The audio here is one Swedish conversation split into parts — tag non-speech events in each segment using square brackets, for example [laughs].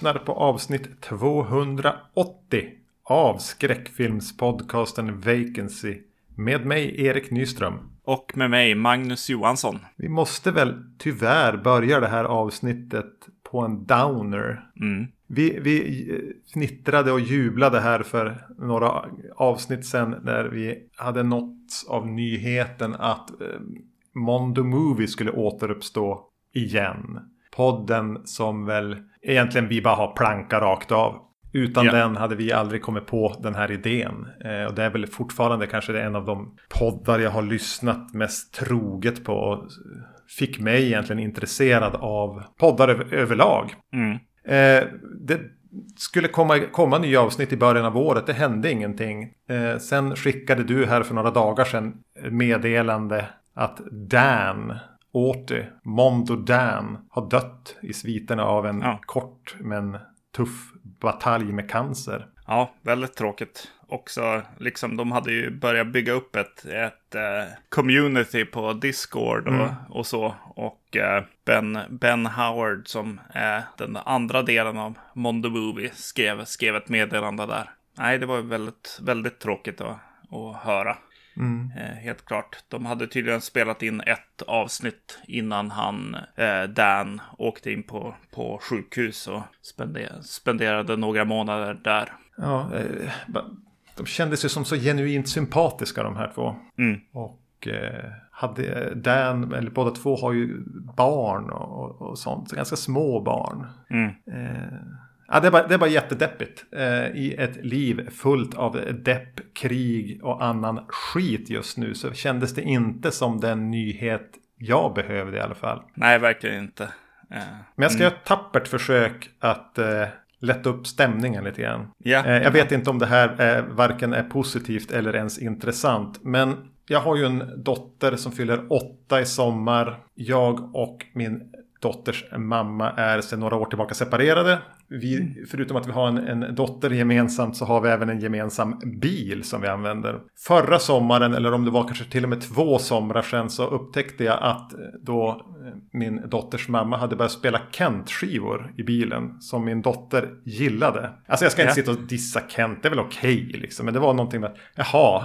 Lyssnar på avsnitt 280 av skräckfilmspodcasten Vacancy med mig Erik Nyström. Och med mig Magnus Johansson. Vi måste väl tyvärr börja det här avsnittet på en downer. Mm. Vi, vi fnittrade och jublade här för några avsnitt sedan när vi hade nåtts av nyheten att eh, Mondo Movie skulle återuppstå igen. Podden som väl egentligen vi bara har planka rakt av. Utan Ja. den hade vi aldrig kommit på den här idén. Eh, och det är väl fortfarande kanske en av de poddar jag har lyssnat mest troget på. Och fick mig egentligen intresserad av poddar över, överlag. Mm. Eh, det skulle komma, komma nya avsnitt i början av året. Det hände ingenting. Eh, sen skickade du här för några dagar sedan meddelande att Dan Åty, Mondo Dan, har dött i sviterna av en Ja. kort men tuff batalj med cancer. Ja, väldigt tråkigt. Också, liksom, de hade ju börjat bygga upp ett, ett eh, community på Discord och, Mm. och så. Och eh, ben, ben Howard, som är den andra delen av Mondo Movie, skrev, skrev ett meddelande där. Nej, det var väldigt, väldigt tråkigt att, att höra. Mm. Eh, helt klart. De hade tydligen spelat in ett avsnitt innan han, eh, Dan, åkte in på, på sjukhus och spende- spenderade några månader där. Ja, eh, de kändes ju som så genuint sympatiska de här två. Mm. Och eh, hade Dan, eller båda två har ju barn och, och, och sånt. Ganska små barn. Mm. Ja, det, är bara, det är bara jättedeppigt. Eh, I ett liv fullt av depp, krig och annan skit just nu. Så kändes det inte som den nyhet jag behövde i alla fall. Nej, verkligen inte. Eh, Men jag ska göra ett tappert försök att eh, lätta upp stämningen lite grann. Ja. Eh, jag vet inte om det här eh, varken är positivt eller ens intressant. Men jag har ju en dotter som fyller åtta i sommar. Jag och min dotters mamma är sedan några år tillbaka separerade. Vi, förutom att vi har en, en dotter gemensamt så har vi även en gemensam bil som vi använder. Förra sommaren, eller om det var kanske till och med två somrar sedan, så upptäckte jag att eh, då eh, min dotters mamma hade börjat spela Kent-skivor i bilen som min dotter gillade. Alltså jag ska inte Ja. sitta och dissa Kent, det är väl okej liksom. Men det var någonting med att, jaha,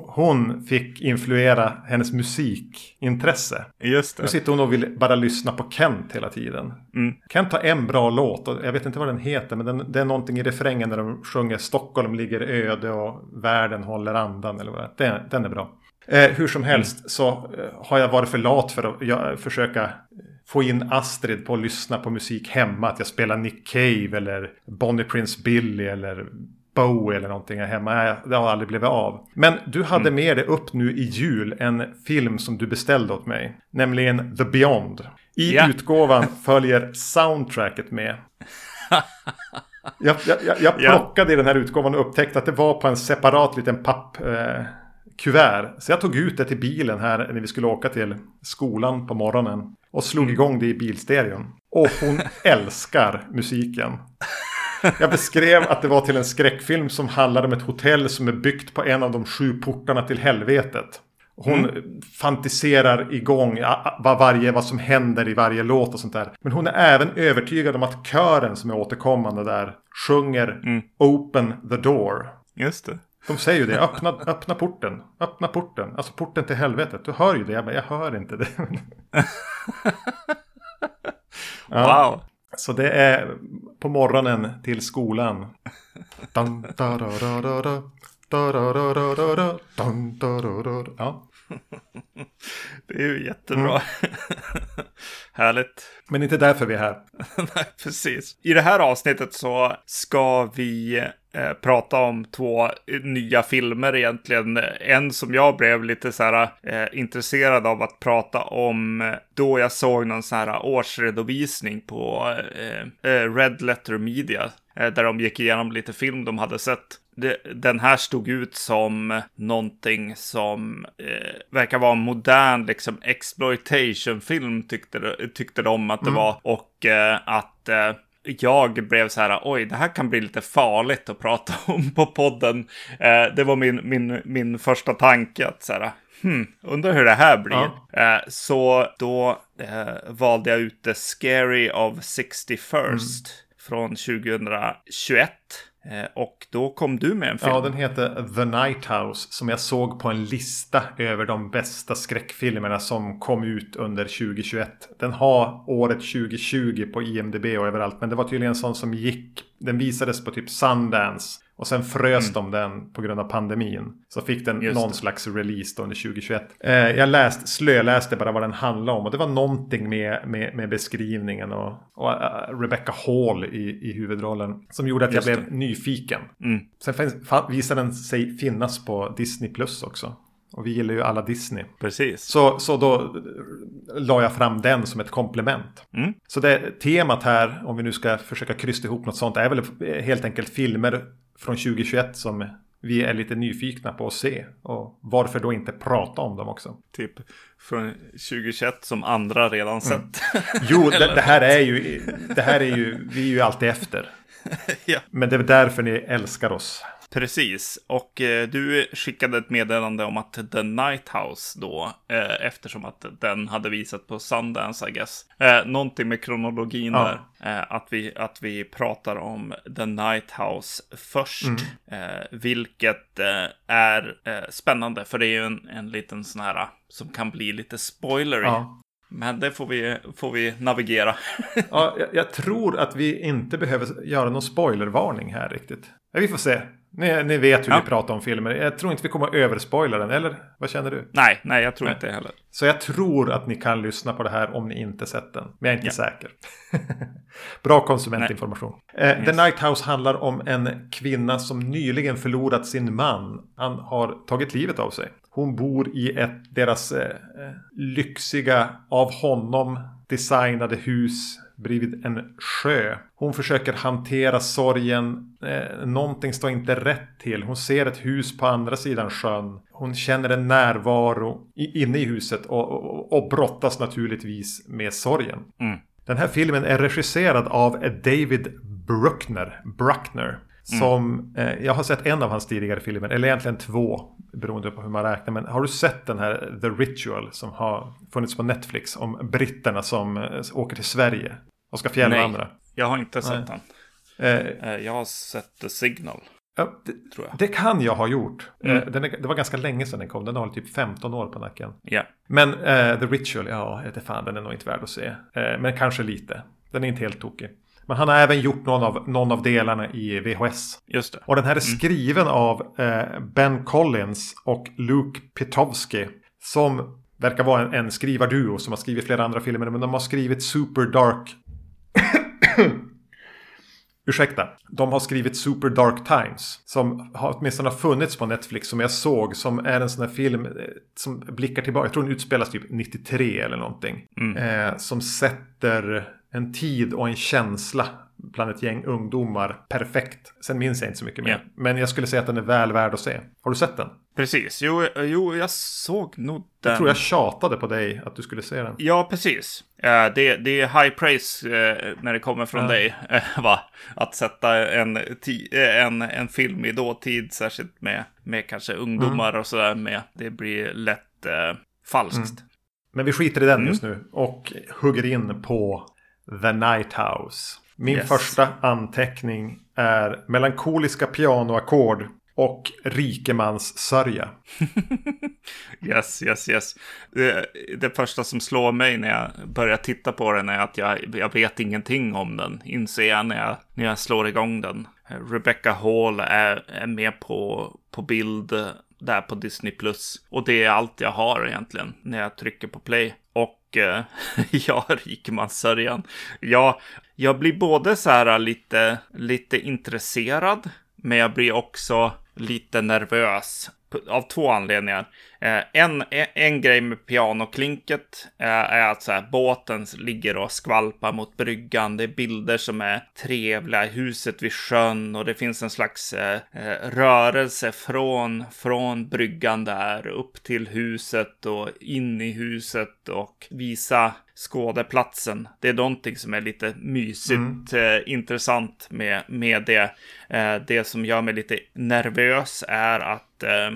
hon- fick influera hennes musikintresse. Just Nu det. sitter hon och vill bara lyssna på Kent hela tiden. Mm. Kent har en bra låt och jag vet inte vad den heter men den, det är någonting i refrängen när de sjunger Stockholm ligger öde och världen håller andan eller vad det är. Den, den är bra. Eh, hur som helst så eh, har jag varit för lat för att jag, försöka få in Astrid på att lyssna på musik hemma. Att jag spelar Nick Cave eller Bonnie Prince Billy eller Bowie eller någonting här hemma. Det har aldrig blivit av. Men du hade med dig upp nu i jul en film som du beställde åt mig. Nämligen The Beyond. I Ja. utgåvan [laughs] följer soundtracket med. Jag, jag, jag, jag Ja. plockade i den här utgåvan och upptäckte att det var på en separat liten papp... Eh, kuvert. Så jag tog ut det till bilen här när vi skulle åka till skolan på morgonen. Och slog igång det i bilstereon. Och hon [laughs] älskar musiken. Jag beskrev att det var till en skräckfilm som handlar om ett hotell som är byggt på en av de sju portarna till helvetet. Hon fantiserar igång vad, varje, vad som händer i varje låt och sånt där. Men hon är även övertygad om att kören som är återkommande där sjunger Open the door. Just det. De säger ju det, öppna, öppna porten, öppna porten, alltså porten till helvetet. Du hör ju det, jag bara, jag hör inte det. [laughs] Ja. Wow. Så det är på morgonen till skolan. Ja. Det är ju jättebra. [laughs] Härligt. Men inte därför vi är här. [laughs] Nej, precis. I det här avsnittet så ska vi eh, prata om två nya filmer egentligen. En som jag blev lite så här eh, intresserad av att prata om eh, då jag såg någon så här årsredovisning på eh, eh, Red Letter Media. Där de gick igenom lite film de hade sett. Den här stod ut som någonting som eh, verkar vara en modern liksom exploitation-film tyckte, de- tyckte de att det var. Och eh, att eh, jag blev så här, oj, det här kan bli lite farligt att prata [laughs] om på podden. Eh, det var min, min, min första tanke att så här, hmm, undrar hur det här blir. Eh, så då eh, valde jag ut The Scary of 61st. från 2021. Eh, och då kom du med en film. Ja, den heter The Night House. Som jag såg på en lista över de bästa skräckfilmerna som kom ut under 2021. Den har året 2020 på IMDB och överallt. Men det var tydligen en sån som gick. Den visades på typ Sundance. Och sen frös mm. de den på grund av pandemin. Så fick den Just någon det. slags release då under 2021. Eh, jag läste, slöläste bara vad den handlade om. Och det var någonting med, med, med beskrivningen och, och uh, Rebecca Hall i, i huvudrollen. Som gjorde att Just jag blev det. nyfiken. Mm. Sen finns, visade den sig finnas på Disney Plus också. Och vi gillar ju alla Disney. Precis. Så, så då la jag fram den som ett komplement. Mm. Så det temat här, om vi nu ska försöka krysta ihop något sånt, är väl helt enkelt filmer från 2021 som vi är lite nyfikna på att se. Och varför då inte prata om dem också? Typ från 2021 som andra redan mm. sett. Mm. [laughs] Jo, det, det, här är ju, det här är ju, vi är ju alltid efter. [laughs] ja. Men det är därför ni älskar oss. Precis, och eh, du skickade ett meddelande om att The Night House då, eh, eftersom att den hade visat på Sundance, I guess. Eh, någonting med kronologin ja. där, eh, att, vi, att vi pratar om The Night House först, mm. Vilket är spännande, för det är ju en, en liten sån här som kan bli lite spoilery. Ja. Men det får vi, får vi navigera. ja, [laughs] jag, jag, tror att vi inte behöver göra någon spoilervarning här riktigt. Vi får se. Ni, ni vet hur ja. vi pratar om filmer. Jag tror inte vi kommer att överspoila den, eller? Vad känner du? Nej, nej, jag tror nej. inte heller. Så jag tror att ni kan lyssna på det här om ni inte sett den. Men jag är inte ja. säker. [laughs] Bra konsumentinformation. Eh, yes. The Night House handlar om en kvinna som nyligen förlorat sin man. Han har tagit livet av sig. Hon bor i ett deras eh, eh lyxiga, av honom designade hus bredvid en sjö. Hon försöker hantera sorgen. Eh, någonting står inte rätt till. Hon ser ett hus på andra sidan sjön. Hon känner en närvaro i, inne i huset och, och, och brottas naturligtvis med sorgen. Mm. Den här filmen är regisserad av David Bruckner. Bruckner Mm. Som, eh, jag har sett en av hans tidigare filmer, eller egentligen två, beroende på hur man räknar. Men har du sett den här The Ritual som har funnits på Netflix om britterna som eh, åker till Sverige och ska fjällvandra? Nej, jag har inte sett den. Eh, eh, jag har sett The Signal. Ja, det, tror jag. det kan jag ha gjort. Mm. Eh, är, det var ganska länge sedan den kom. Den har typ 15 år på nacken. Yeah. Men uh, The Ritual, ja, det fan, den är nog inte värd att se. Uh, men kanske lite. Den är inte helt tokig. Men han har även gjort någon av, någon av delarna i VHS. Just det. Och den här är mm. skriven mm. av uh, Ben Collins och Luke Pitowski. Som verkar vara en, en skrivarduo som har skrivit flera andra filmer. Men de har skrivit Super Dark [coughs] Ursäkta. De har skrivit Super Dark Times. Som har åtminstone har funnits på Netflix. Som jag såg. Som är en sån här film eh, som blickar tillbaka. Jag tror den utspelas typ 93 eller någonting. Mm. Eh, som sätter en tid och en känsla bland ett gäng ungdomar perfekt. Sen minns jag inte så mycket mer. Yeah. Men jag skulle säga att den är väl värd att se. Har du sett den? Precis. Jo, jo jag såg nog den. Jag tror jag tjatade på dig att du skulle se den. Ja, precis. Uh, det, det är high praise uh, när det kommer från uh. dig. Uh, [laughs] va? Att sätta en, en, en film i dåtid, särskilt med, med kanske ungdomar mm. och sådär med. Det blir lätt falskt. Mm. Men vi skiter i den mm. just nu och hugger in på The Night House. Min yes. första anteckning är melankoliska pianoackord och rikemans sörja. [laughs] yes, yes, yes. Det, det, första som slår mig när jag börjar titta på den är att jag, jag vet ingenting om den. Inser jag när jag, när jag slår igång den. Rebecca Hall är, är med på, på bild där på Disney+. Plus Och det är allt jag har egentligen när jag trycker på play. Och eh, [laughs] ja, rikemanssörjan. Ja, jag blir både så här lite, lite intresserad, men jag blir också lite nervös av två anledningar. Eh, en, en grej med pianoklinket eh, är att så här, båten ligger och skvalpar mot bryggan. Det är bilder som är trevliga, huset vid sjön och det finns en slags eh, rörelse från, från bryggan där upp till huset och in i huset och visa skådeplatsen. Det är någonting som är lite mysigt, mm. eh, intressant med, med det. Eh, det som gör mig lite nervös är att eh,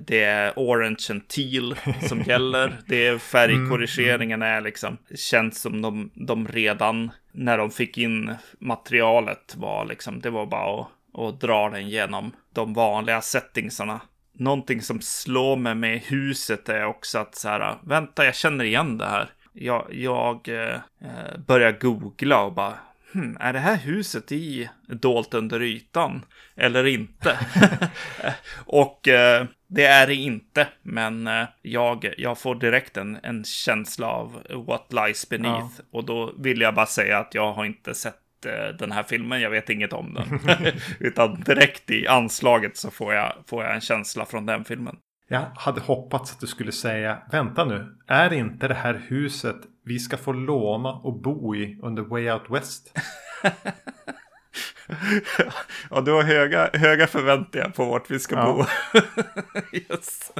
det är orange teal som gäller. Det är färgkorrigeringen är liksom, känns som de, de redan, när de fick in materialet var liksom, det var bara att, att dra den genom de vanliga settingsarna någonting som slår mig med huset är också att så här, vänta, jag känner igen det här. Jag, jag eh, börjar googla och bara, hmm, är det här huset i dolt under ytan eller inte? [laughs] och eh, det är det inte, men eh, jag, jag får direkt en, en känsla av what lies beneath. Ja. Och då vill jag bara säga att jag har inte sett Eh, den här filmen, jag vet inget om den. [laughs] Utan direkt i anslaget så får jag, får jag en känsla från den filmen. Jag hade hoppats att du skulle säga, vänta nu, är inte det här huset vi ska få låna och bo i under Way Out West? [laughs] ja, du har höga, höga förväntningar på vart vi ska ja. bo. [laughs] yes.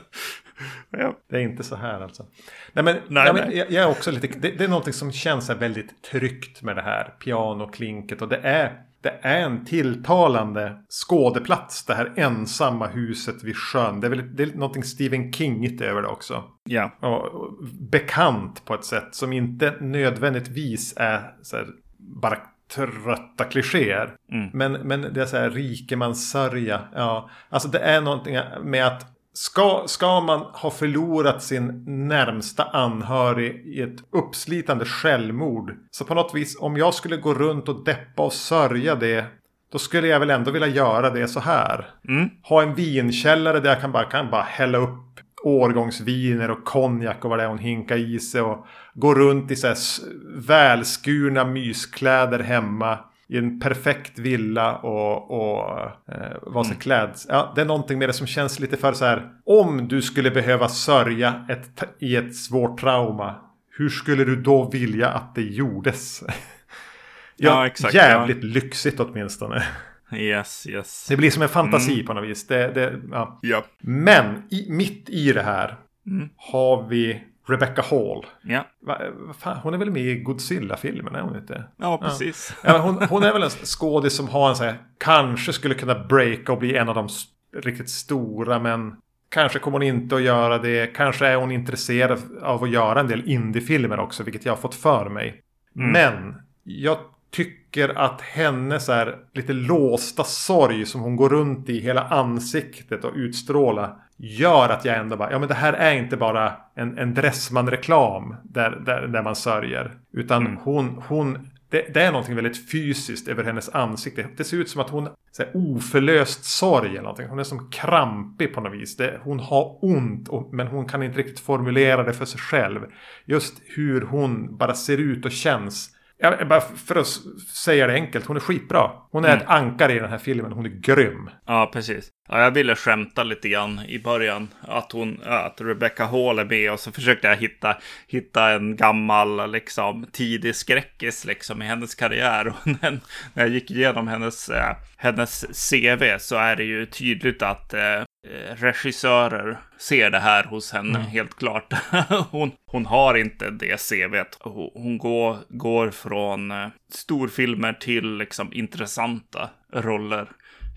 ja. Det är inte så här alltså. Nej, men, nej, nej. Men, jag, jag, är också lite, det, det, är någonting som känns väldigt tryggt med det här pianoklinket. Och det är, det är en tilltalande skådeplats. Det här ensamma huset vid sjön. Det är, väl, det är någonting Stephen Kingigt över det också. Ja. Och, och, bekant på ett sätt som inte nödvändigtvis är så här, bara trötta klichéer. Mm. Men, men det är så här rikemanssörja. Ja, alltså det är någonting med att Ska, ska man ha förlorat sin närmsta anhörig i ett uppslitande självmord. Så på något vis om jag skulle gå runt och deppa och sörja det. Då skulle jag väl ändå vilja göra det så här. Mm. Ha en vinkällare där jag kan bara, kan bara hälla upp årgångsviner och konjak och vad det är hon hinkar i sig. Och gå runt i så här välskurna myskläder hemma. I en perfekt villa och, och eh, vara så mm. klädd. Ja, det är någonting med det som känns lite för så här. Om du skulle behöva sörja ett, i ett svårt trauma. Hur skulle du då vilja att det gjordes? [laughs] ja, ja, exakt. Jävligt ja. lyxigt åtminstone. Yes, yes. Det blir som en fantasi mm. på något vis. Det, det, ja. ja. Men i, mitt i det här mm. har vi Rebecca Hall. Ja. Va, fan, hon är väl med i Godzilla-filmen, är hon inte? Ja, precis. Ja. hon, hon, är väl en skådis som har en sån här, kanske skulle kunna breaka och bli en av de riktigt stora, men kanske kommer hon inte att göra det. Kanske är hon intresserad av att göra en del indiefilmer också, vilket jag har fått för mig. Mm. Men jag tycker att hennes är lite låsta sorg som hon går runt i hela ansiktet och utstrålar gör att jag ändå bara, ja men det här är inte bara en, en Dressman-reklam där, där, där man sörjer. Utan mm. hon, hon det, det, är någonting väldigt fysiskt över hennes ansikte. Det ser ut som att hon har oförlöst sorg eller någonting. Hon är som krampig på något vis. Det, hon har ont och, men hon kan inte riktigt formulera det för sig själv. Just hur hon bara ser ut och känns Ja, bara för att säga det enkelt, hon är skitbra. Hon är mm. ett ankare i den här filmen, hon är grym. Ja, precis. Ja, jag ville skämta lite grann i början. Att, hon, att Rebecca Hall är med och så försökte jag hitta, hitta en gammal liksom, tidig skräckis liksom, i hennes karriär. [laughs] Och när, jag gick igenom hennes, äh, hennes CV så är det ju tydligt att äh, regissörer ser det här hos henne mm. helt klart. [laughs] hon, hon har inte det CVt. Hon, går, går från äh, storfilmer till liksom intressanta roller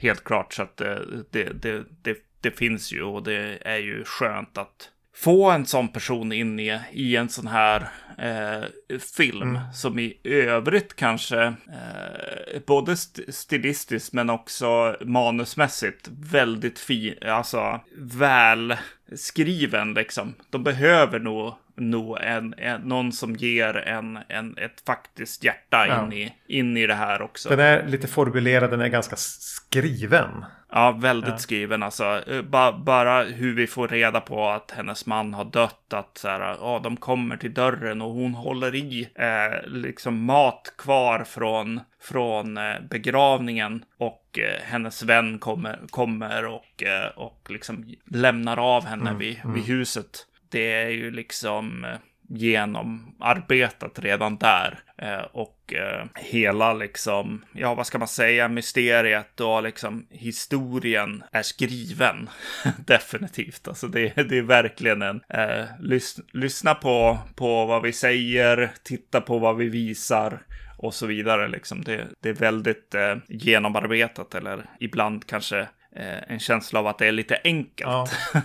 helt klart. Så att det, det, det, det, det finns ju och det är ju skönt att få en sån person in i, i en sån här eh, film mm. som i övrigt kanske eh, både st stilistiskt men också manusmässigt väldigt fin, alltså väl skriven liksom. De behöver nog nog en, en, någon som ger en, en, ett faktiskt hjärta ja. in, i, in i det här också. Den är lite formulerad, den är ganska skriven. Ja, väldigt ja. skriven alltså. Eh, ba, bara hur vi får reda på att hennes man har dött, att så här, ja, de kommer till dörren och hon håller i eh, liksom mat kvar från, från eh, begravningen och eh, hennes vän kommer, kommer och, eh, och liksom lämnar av henne mm, vid, mm. vid huset det är ju liksom, genomarbetat redan där. Eh, och eh, hela liksom, ja vad ska man säga, mysteriet och liksom historien är skriven. [laughs] Definitivt. Alltså det, det är verkligen en, eh, lys, lyssna på, på vad vi säger, titta på vad vi visar och så vidare. Liksom. Det, det är väldigt eh, genomarbetat eller ibland kanske eh, en känsla av att det är lite enkelt. Ja. [laughs]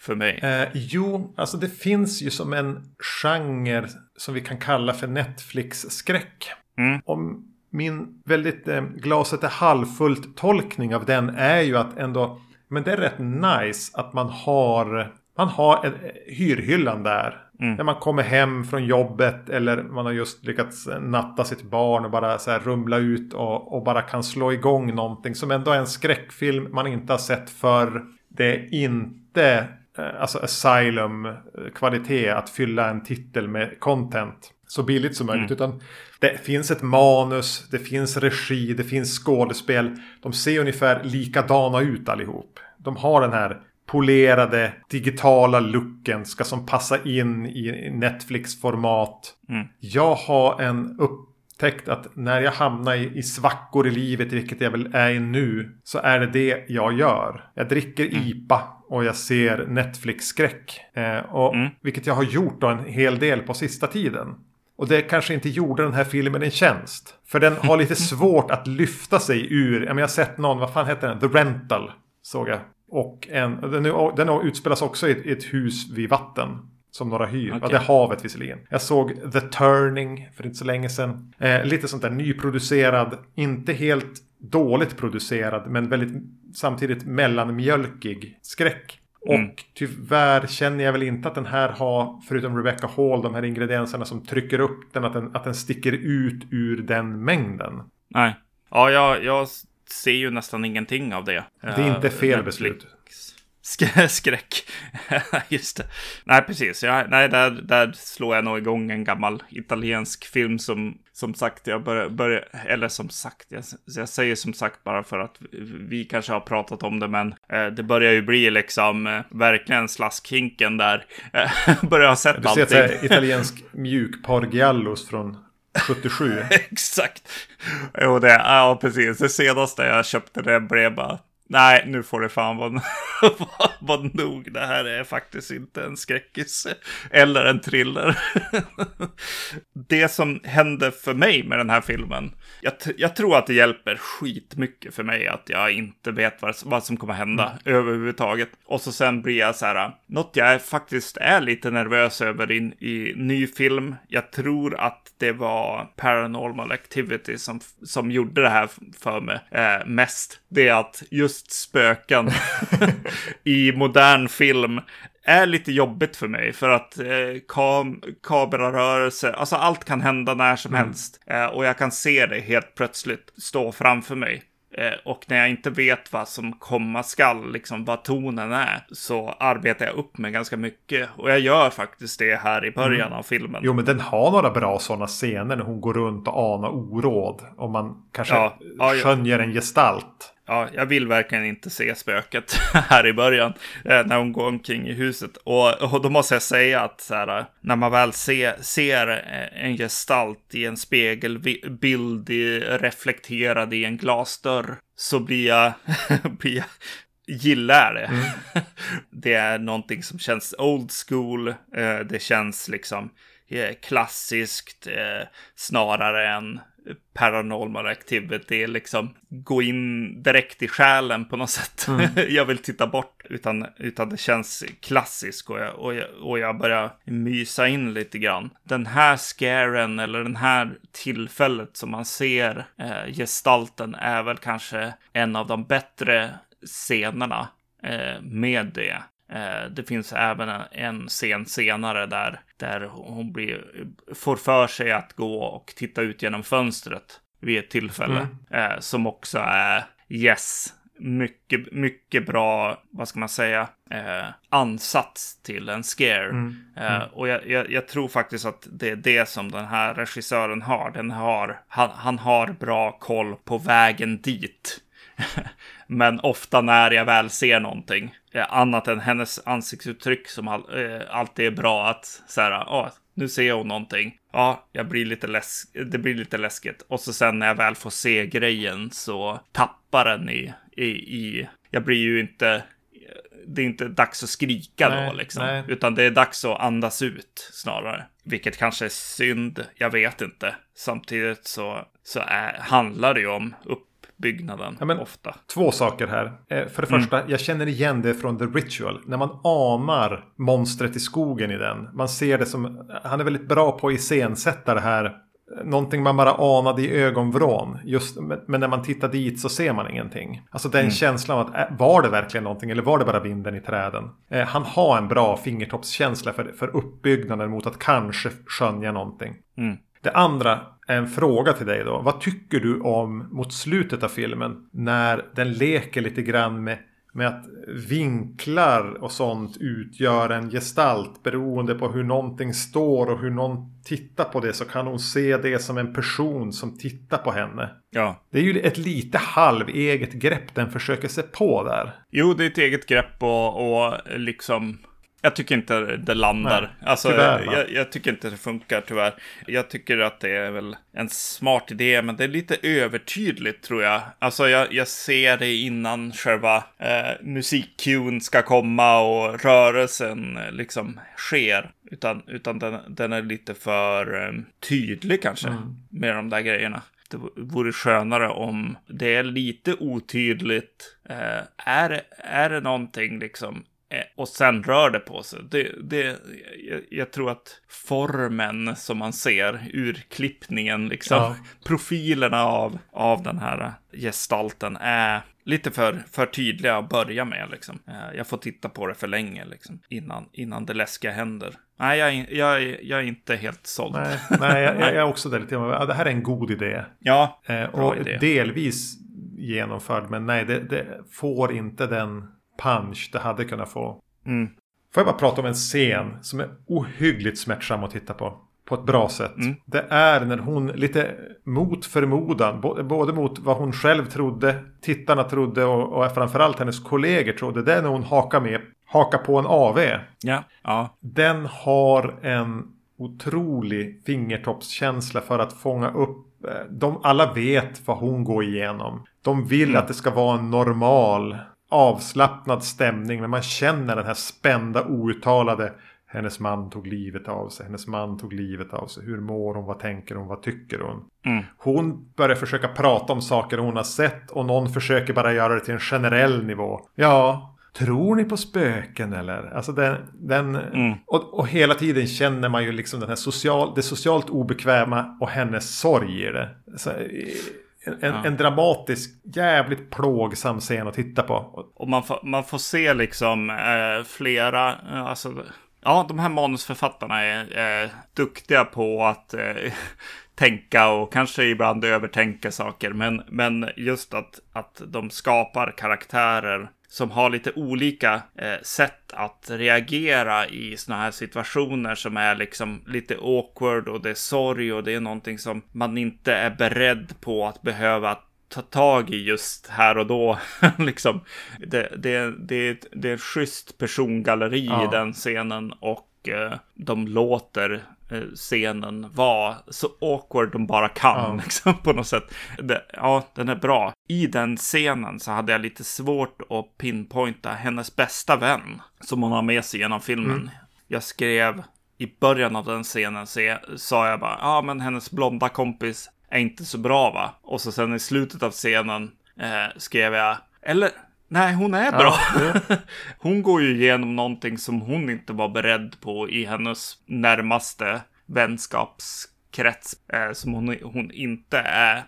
för mig. Eh, jo, alltså det finns ju som en genre som vi kan kalla för Netflix-skräck. Mm. Om min väldigt eh, glaset är halvfullt tolkning av den är ju att ändå, men det är rätt nice att man har, man har en hyrhyllan där. Mm. När man kommer hem från jobbet eller man har just lyckats natta sitt barn och bara så här rumla ut och, och bara kan slå igång någonting som ändå är en skräckfilm man inte har sett för Det är inte Eh, alltså Asylum-kvalitet att fylla en titel med content så billigt som möjligt. Mm. Utan det finns ett manus, det finns regi, det finns skådespel. De ser ungefär likadana ut allihop. De har den här polerade digitala looken ska som passa in i Netflix-format. Mm. Jag har en upptäckt att när jag hamnar i, i svackor i livet, vilket jag väl är i nu, så är det det jag gör. Jag dricker mm. IPA och jag ser Netflix-skräck. Eh, och, mm. Vilket jag har gjort då en hel del på sista tiden. Och det kanske inte gjorde den här filmen en tjänst. För den har lite [laughs] svårt att lyfta sig ur. Jag, har sett någon, vad fan heter den? The Rental. Såg jag. Och en, den, den utspelas också i ett hus vid vatten. Som några hyr. Okay. Ja, det är havet visserligen. Jag såg The Turning för inte så länge sedan. Eh, lite sånt där nyproducerad. Inte helt dåligt producerad. Men väldigt samtidigt mellanmjölkig skräck. Mm. Och tyvärr känner jag väl inte att den här har, förutom Rebecca Hall, de här ingredienserna som trycker upp den, att den, att den sticker ut ur den mängden. Nej. Ja, jag, jag ser ju nästan ingenting av det. Det är inte fel beslut. Sk skräck. [laughs] Just det. Nej, precis. Ja, nej, där, där slår jag nog igång en gammal italiensk film som, som sagt, jag börjar, börjar eller som sagt, jag, jag säger som sagt bara för att vi kanske har pratat om det, men eh, det börjar ju bli liksom eh, verkligen slaskhinken där. [laughs] börjar ha sett du allting. Du ser italiensk mjukpar giallos från 77. [laughs] Exakt. Jo, det, ja, precis. Det senaste jag köpte det blev bara Nej, nu får det fan vara, [laughs] [laughs] vara nog. Det här är faktiskt inte en skräckis [laughs] eller en thriller. [laughs] det som hände för mig med den här filmen, jag, jag, tror att det hjälper skitmycket för mig att jag inte vet vad, vad som kommer hända mm. överhuvudtaget. Och så sen blir jag så här, något jag faktiskt är lite nervös över in i ny film. Jag tror att det var Paranormal Activity som, som gjorde det här för mig eh, mest. Det är att just spöken i modern film är lite jobbigt för mig för att eh, kam kamerarörelse, alltså allt kan hända när som mm. helst. Eh, och jag kan se det helt plötsligt stå framför mig. Eh, och när jag inte vet vad som komma skall, liksom vad tonen är, så arbetar jag upp mig ganska mycket. Och jag gör faktiskt det här i början mm. av filmen. Jo, men den har några bra sådana scener när hon går runt och anar oråd. Och man kanske ja, ja, skönjer en gestalt. Ja, jag vill verkligen inte se spöket [laughs] här i början eh, när hon går omkring i huset. Och, och då måste jag säga att så här, när man väl se, ser eh, en gestalt i en spegelbild reflekterad i en glasdörr så blir jag, [laughs] blir jag gillar det. Mm. [laughs] det är någonting som känns old school. Eh, det känns liksom klassiskt snarare än paranormal activity, liksom gå in direkt i själen på något sätt. Mm. [laughs] jag vill titta bort, utan, utan det känns klassiskt och jag, och, jag, och jag börjar mysa in lite grann. Den här scaren eller den här tillfället som man ser eh, gestalten är väl kanske en av de bättre scenerna eh, med det. Eh, det finns även en scen senare där, där hon blir, får för sig att gå och titta ut genom fönstret vid ett tillfälle. Mm. Eh, som också är yes, mycket, mycket bra, vad ska man säga, eh, ansats till en scare. Mm. Mm. Och jag, jag, jag, tror faktiskt att det är det som den här regissören har. Den har han, han har bra koll på vägen dit. [laughs] Men ofta när jag väl ser någonting, annat än hennes ansiktsuttryck som eh, alltid är bra att så här, oh, nu ser hon någonting. Ja, jag blir lite läs det blir lite läskigt. Och så sen när jag väl får se grejen så tappar den i, i, i jag blir ju inte det är inte dags att skrika nej, då liksom. Nej. Utan det är dags att andas ut snarare. Vilket kanske är synd, jag vet inte. Samtidigt så, så är, handlar det ju om uppbyggnaden ja, men, ofta. Två saker här. Eh, för det mm. första, jag känner igen det från The Ritual. När man anar monstret i skogen i den. Man ser det som, han är väldigt bra på att iscensätta det här Någonting man bara anade i ögonvrån. Just, men när man tittar dit så ser man ingenting. Alltså den mm. känslan av att var det verkligen någonting eller var det bara vinden i träden? Eh, han har en bra fingertoppskänsla för, för uppbyggnaden mot att kanske skönja någonting. Mm. Det andra en fråga till dig då. Vad tycker du om mot slutet av filmen när den leker lite grann med med att vinklar och sånt utgör en gestalt beroende på hur någonting står och hur någon tittar på det så kan hon se det som en person som tittar på henne. Ja. Det är ju ett lite halv eget grepp den försöker sig på där. Jo, det är ett eget grepp och, och liksom jag tycker inte det landar. Nej, alltså, jag, jag, tycker inte det funkar tyvärr. Jag tycker att det är väl en smart idé, men det är lite övertydligt tror jag. Alltså jag, jag ser det innan själva eh, musikcuen ska komma och rörelsen eh, liksom sker. Utan, utan den, den är lite för eh, tydlig kanske mm. med de där grejerna det vore skönare om det är lite otydligt. Eh, är, är det någonting liksom och sen rör det på sig. Det, det, jag, jag, tror att formen som man ser, urklippningen, liksom, ja. [laughs] profilerna av, av den här gestalten är lite för, för tydliga att börja med. Liksom. Eh, jag får titta på det för länge liksom, innan, innan det läskiga händer. Nej, jag, jag, jag är inte helt såld. Nej, nej jag, jag [laughs] är också där lite. Ja, det här är en god idé. Ja, eh, och idé. delvis genomförd, men nej, det, det får inte den punch det hade kunnat få. Mm. Får jag bara prata om en scen som är ohyggligt smärtsam att titta på. På ett bra sätt. Mm. Det är när hon lite mot förmodan, både mot vad hon själv trodde, tittarna trodde och, och framförallt hennes kollegor trodde. Det är när hon hakar med, hakar på en AV. Ja. ja. Den har en otrolig fingertoppskänsla för att fånga upp eh, de, alla vet vad hon går igenom. De vill mm. att det ska vara en normal avslappnad stämning. Men man känner den här spända outtalade. Hennes man tog livet av sig. Hennes man tog livet av sig. Hur mår hon? Vad tänker hon? Vad tycker hon? Mm. Hon börjar försöka prata om saker hon har sett. Och någon försöker bara göra det till en generell nivå. Ja, Tror ni på spöken eller? Alltså den, den mm. och, och, hela tiden känner man ju liksom den här social, det socialt obekväma och hennes sorg i det. Så, en, ja. en, dramatisk, jävligt plågsam scen att titta på. Och man får, man får se liksom eh, flera, eh, alltså, ja de här manusförfattarna är, är duktiga på att eh, [laughs] tänka och kanske ibland övertänka saker. Men, men just att, att de skapar karaktärer som har lite olika eh, sätt att reagera i sådana här situationer som är liksom lite awkward och det är sorg och det är någonting som man inte är beredd på att behöva ta tag i just här och då. [laughs] liksom, det, det, det, det är ett schysst persongalleri ja. i den scenen och eh, de låter scenen var så awkward de bara kan. Ja. [laughs] Liksom, på något sätt. Det, ja, den är bra. I den scenen så hade jag lite svårt att pinpointa hennes bästa vän. Som hon har med sig genom filmen. Mm. Jag skrev i början av den scenen så jag, sa jag bara, ja men hennes blonda kompis är inte så bra va? Och så sen i slutet av scenen eh, skrev jag, eller Nej, hon är bra. Ja, [laughs] hon går ju igenom någonting som hon inte var beredd på i hennes närmaste vänskapskrets. Eh, som hon, hon inte är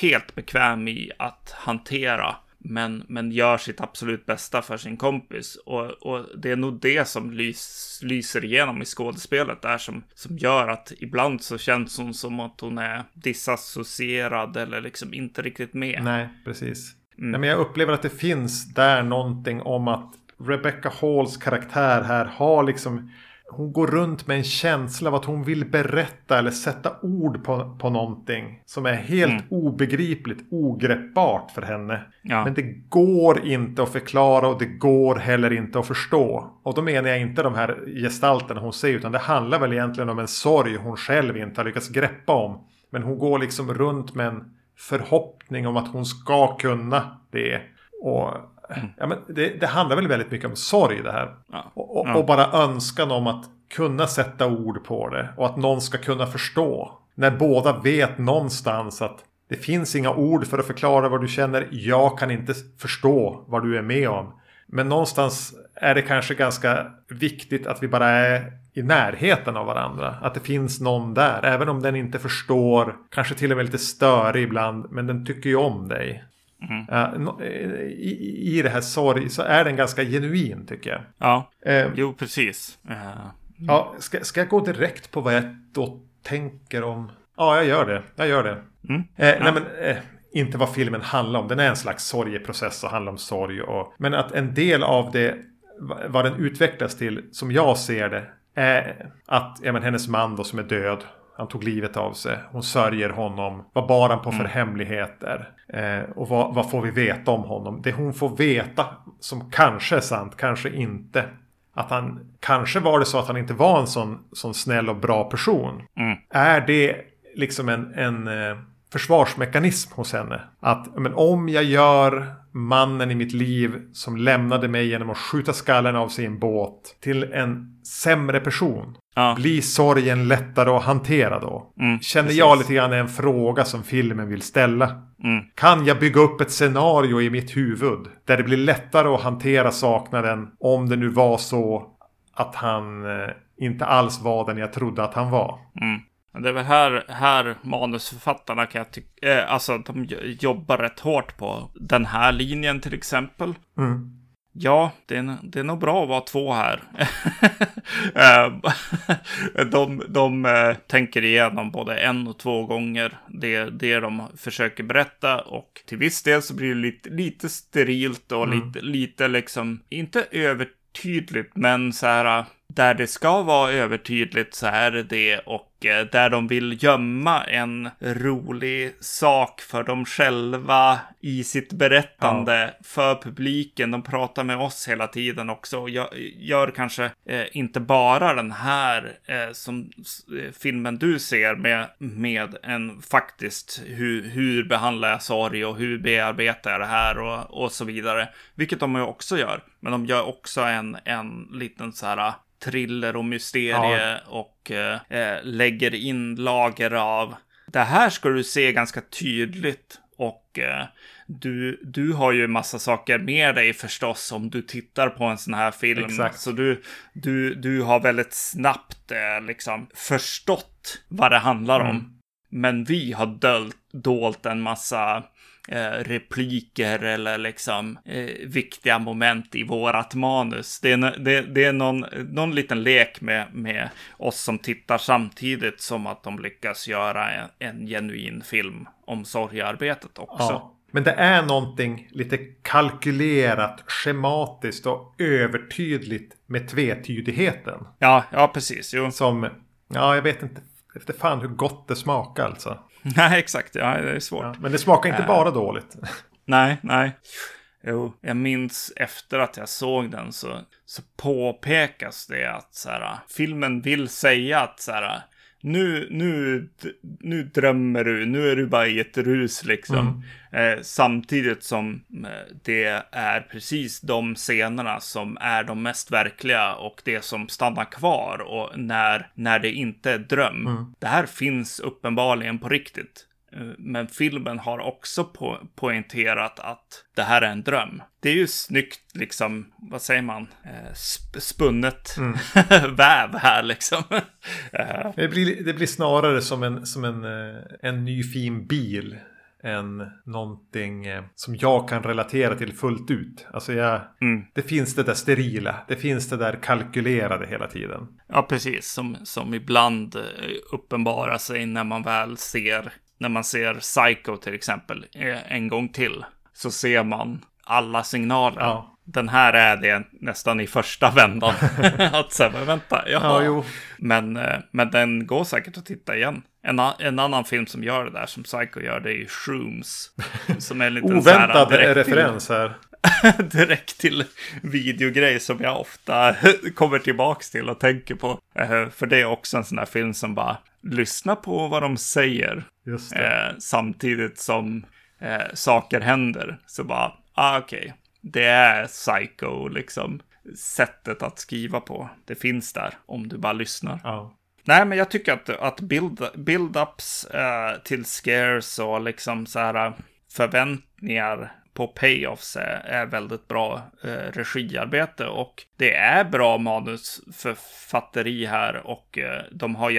helt bekväm i att hantera. Men, men gör sitt absolut bästa för sin kompis. Och, och det är nog det som lys, lyser igenom i skådespelet där som, som gör att ibland så känns hon som att hon är disassocierad eller liksom inte riktigt med. Nej, precis. Mm. Nej, men jag upplever att det finns där någonting om att Rebecca Halls karaktär här har liksom hon går runt med en känsla av att hon vill berätta eller sätta ord på, på någonting. Som är helt mm. obegripligt, ogreppbart för henne. Ja. Men det går inte att förklara och det går heller inte att förstå. Och då menar jag inte de här gestalterna hon ser utan det handlar väl egentligen om en sorg hon själv inte har lyckats greppa om. Men hon går liksom runt med en förhoppning om att hon ska kunna det. Och ja, men det, det, handlar väl väldigt mycket om sorg det här. Ja. Och, och, och, bara önskan om att kunna sätta ord på det. Och att någon ska kunna förstå. När båda vet någonstans att det finns inga ord för att förklara vad du känner. Jag kan inte förstå vad du är med om. Men någonstans är det kanske ganska viktigt att vi bara är i närheten av varandra. Att det finns någon där. Även om den inte förstår. Kanske till och med lite störig ibland. Men den tycker ju om dig. Mm. Uh, i, I det här sorg så är den ganska genuin tycker jag. Ja, uh, jo precis. Uh, ja, ska, ska jag gå direkt på vad jag då tänker om? Ja, jag gör det. Jag gör det. Mm. Ja. Nej, men, inte vad filmen handlar om. Den är en slags sorgeprocess och handlar om sorg. Och, men att en del av det, vad den utvecklas till, som jag ser det, är att ja, men hennes man då som är död han tog livet av sig. Hon sörjer honom. Vad bar han på för mm. hemligheter? Eh, och vad, vad, får vi veta om honom? Det hon får veta som kanske är sant, kanske inte. Att han, kanske var det så att han inte var en sån, sån snäll och bra person. Mm. Är det liksom en, en eh, försvarsmekanism hos henne? Att men om jag gör mannen i mitt liv som lämnade mig genom att skjuta skallen av sig i en båt till en sämre person. Ja. Blir sorgen lättare att hantera då? Mm, Känner precis. jag lite grann är en fråga som filmen vill ställa. Mm. Kan jag bygga upp ett scenario i mitt huvud där det blir lättare att hantera saknaden om det nu var så att han eh, inte alls var den jag trodde att han var. Mm. Det är väl här, här manusförfattarna kan jag tycka, eh, alltså de jobbar rätt hårt på den här linjen till exempel. Mm. Ja, det är, det är nog bra att vara två här. [laughs] Eh, [laughs] de de uh, tänker igenom både en och två gånger det, det de försöker berätta och till viss del så blir det lite, lite sterilt och mm. lite, lite liksom, inte övertydligt, men så här där det ska vara övertydligt så är det det och eh, där de vill gömma en rolig sak för dem själva i sitt berättande ja. för publiken. De pratar med oss hela tiden också och gör, gör kanske eh, inte bara den här eh, som filmen du ser med, med en faktiskt hur, hur behandlar jag sorg och hur bearbetar jag det här och, och så vidare. Vilket de ju också gör. Men de gör också en, en liten så här thriller och mysterie ja. och eh, lägger in lager av det här ska du se ganska tydligt och eh, du, du har ju massa saker med dig förstås om du tittar på en sån här film. Exakt. Så du, du, du har väldigt snabbt eh, liksom förstått vad det handlar mm. om. Men vi har dolt, dolt en massa eh, repliker eller liksom eh, viktiga moment i vårat manus. Det är, det, det är någon, någon liten lek med, med oss som tittar samtidigt som att de lyckas göra en, en genuin film om sorgearbetet också. Ja. Men det är någonting lite kalkylerat, schematiskt och övertydligt med tvetydigheten. Ja, ja precis. Jo. Som, ja jag vet inte, efter fan hur gott det smakar alltså. [laughs] Nej, exakt. Ja, det är svårt. Ja, men det smakar inte äh, bara dåligt. [laughs] Nej, nej. Jo, jag minns efter att jag såg den så, så påpekas det att så här, filmen vill säga att så här, nu, nu, nu drömmer du, nu är du bara i ett rus liksom. Mm. Eh, samtidigt som eh, det är precis de scenerna som är de mest verkliga och det som stannar kvar och när, när det inte är dröm. Mm. Det här finns uppenbarligen på riktigt. Eh, men filmen har också po poängterat att det här är en dröm. Det är ju snyggt, liksom, vad säger man, eh, sp spunnet mm. [laughs] väv här liksom. [laughs] Eh. det, blir, det blir snarare som en, som en, en ny fin bil än någonting som jag kan relatera till fullt ut. Alltså jag, mm. det finns det där sterila, det finns det där kalkylerade hela tiden. Ja, precis, som, som ibland uppenbarar sig när man väl ser när man ser Psycho till exempel en gång till så ser man alla signaler. Ja. den här är det nästan i första vändan. [laughs] att säga, men vänta, jaha. Ja, jo. Men, eh, men den går säkert att titta igen. En, en annan film som gör det där, som Psycho gör, det är ju Shrooms. Som är en liten så här Oväntad direkt till- referens här. [laughs] direkt till videogrej som jag ofta [laughs] kommer tillbaks till och tänker på. Eh, För det är också en sån här film som bara lyssna på vad de säger. Eh, samtidigt som eh, saker händer. Så bara, ah, okej, det är psycho liksom. Sättet att skriva på. Det finns där om du bara lyssnar. Ja. Nej, men jag tycker att, att build, build-ups eh, till scares och liksom så här eh, förväntningar på payoffs är, är väldigt bra eh, regiarbete och det är bra manusförfatteri här och eh, de har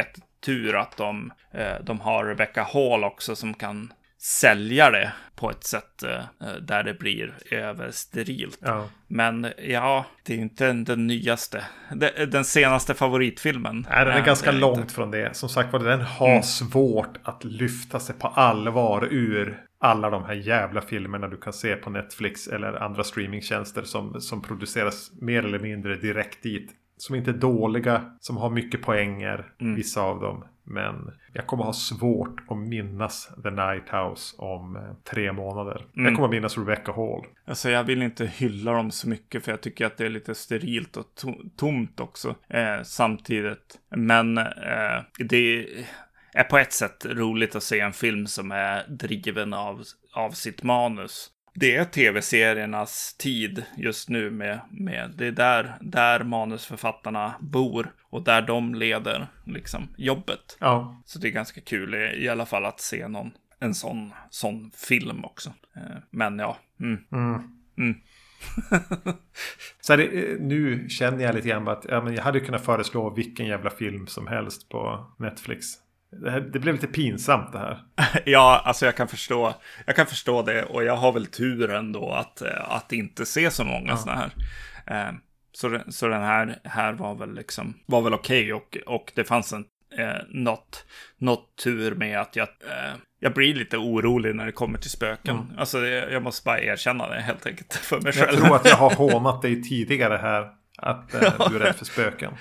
jättetur att de, eh, de har Rebecca Hall också som kan sälja det på ett sätt eh, där det blir översterilt. ja. Men ja, det är inte den, nyaste. Den, senaste favoritfilmen. Nej, den är Eh, ganska långt inte. från det. Som sagt var, den har svårt att lyfta sig på allvar ur alla de här jävla filmerna du kan se på Netflix eller andra streamingtjänster som, som produceras mer eller mindre direkt dit. Som inte är dåliga, som har mycket poänger, vissa av dem. Men jag kommer ha svårt att minnas The Night House om eh, tre månader. Jag kommer minnas Rebecca Hall. Alltså jag vill inte hylla dem så mycket för jag tycker att det är lite sterilt och to- tomt också eh, samtidigt. Men eh, det är på ett sätt roligt att se en film som är driven av, av sitt manus. Det är tv-seriernas tid just nu med, med det är där, där manusförfattarna bor och där de leder liksom jobbet. Ja, Så det är ganska kul i, i alla fall att se någon, en sån, sån film också. Eh, men ja, mm. [laughs] Så här, eh, nu känner jag lite grann att ja, men jag hade kunnat föreslå vilken jävla film som helst på Netflix. Det, här, det blev lite pinsamt det här. [laughs] Ja, alltså jag kan förstå. Jag kan förstå det och jag har väl tur ändå att, eh, att inte se så många ja. sådana här. Eh, så, så den här, här var väl liksom, var väl okej och, och det fanns en, eh, något, något tur med att jag, eh, jag blir lite orolig när det kommer till spöken. Alltså jag, jag måste bara erkänna det helt enkelt [laughs] för mig själv. Jag tror att jag har [laughs] hånat dig tidigare här. Att eh, du är rädd för spöken.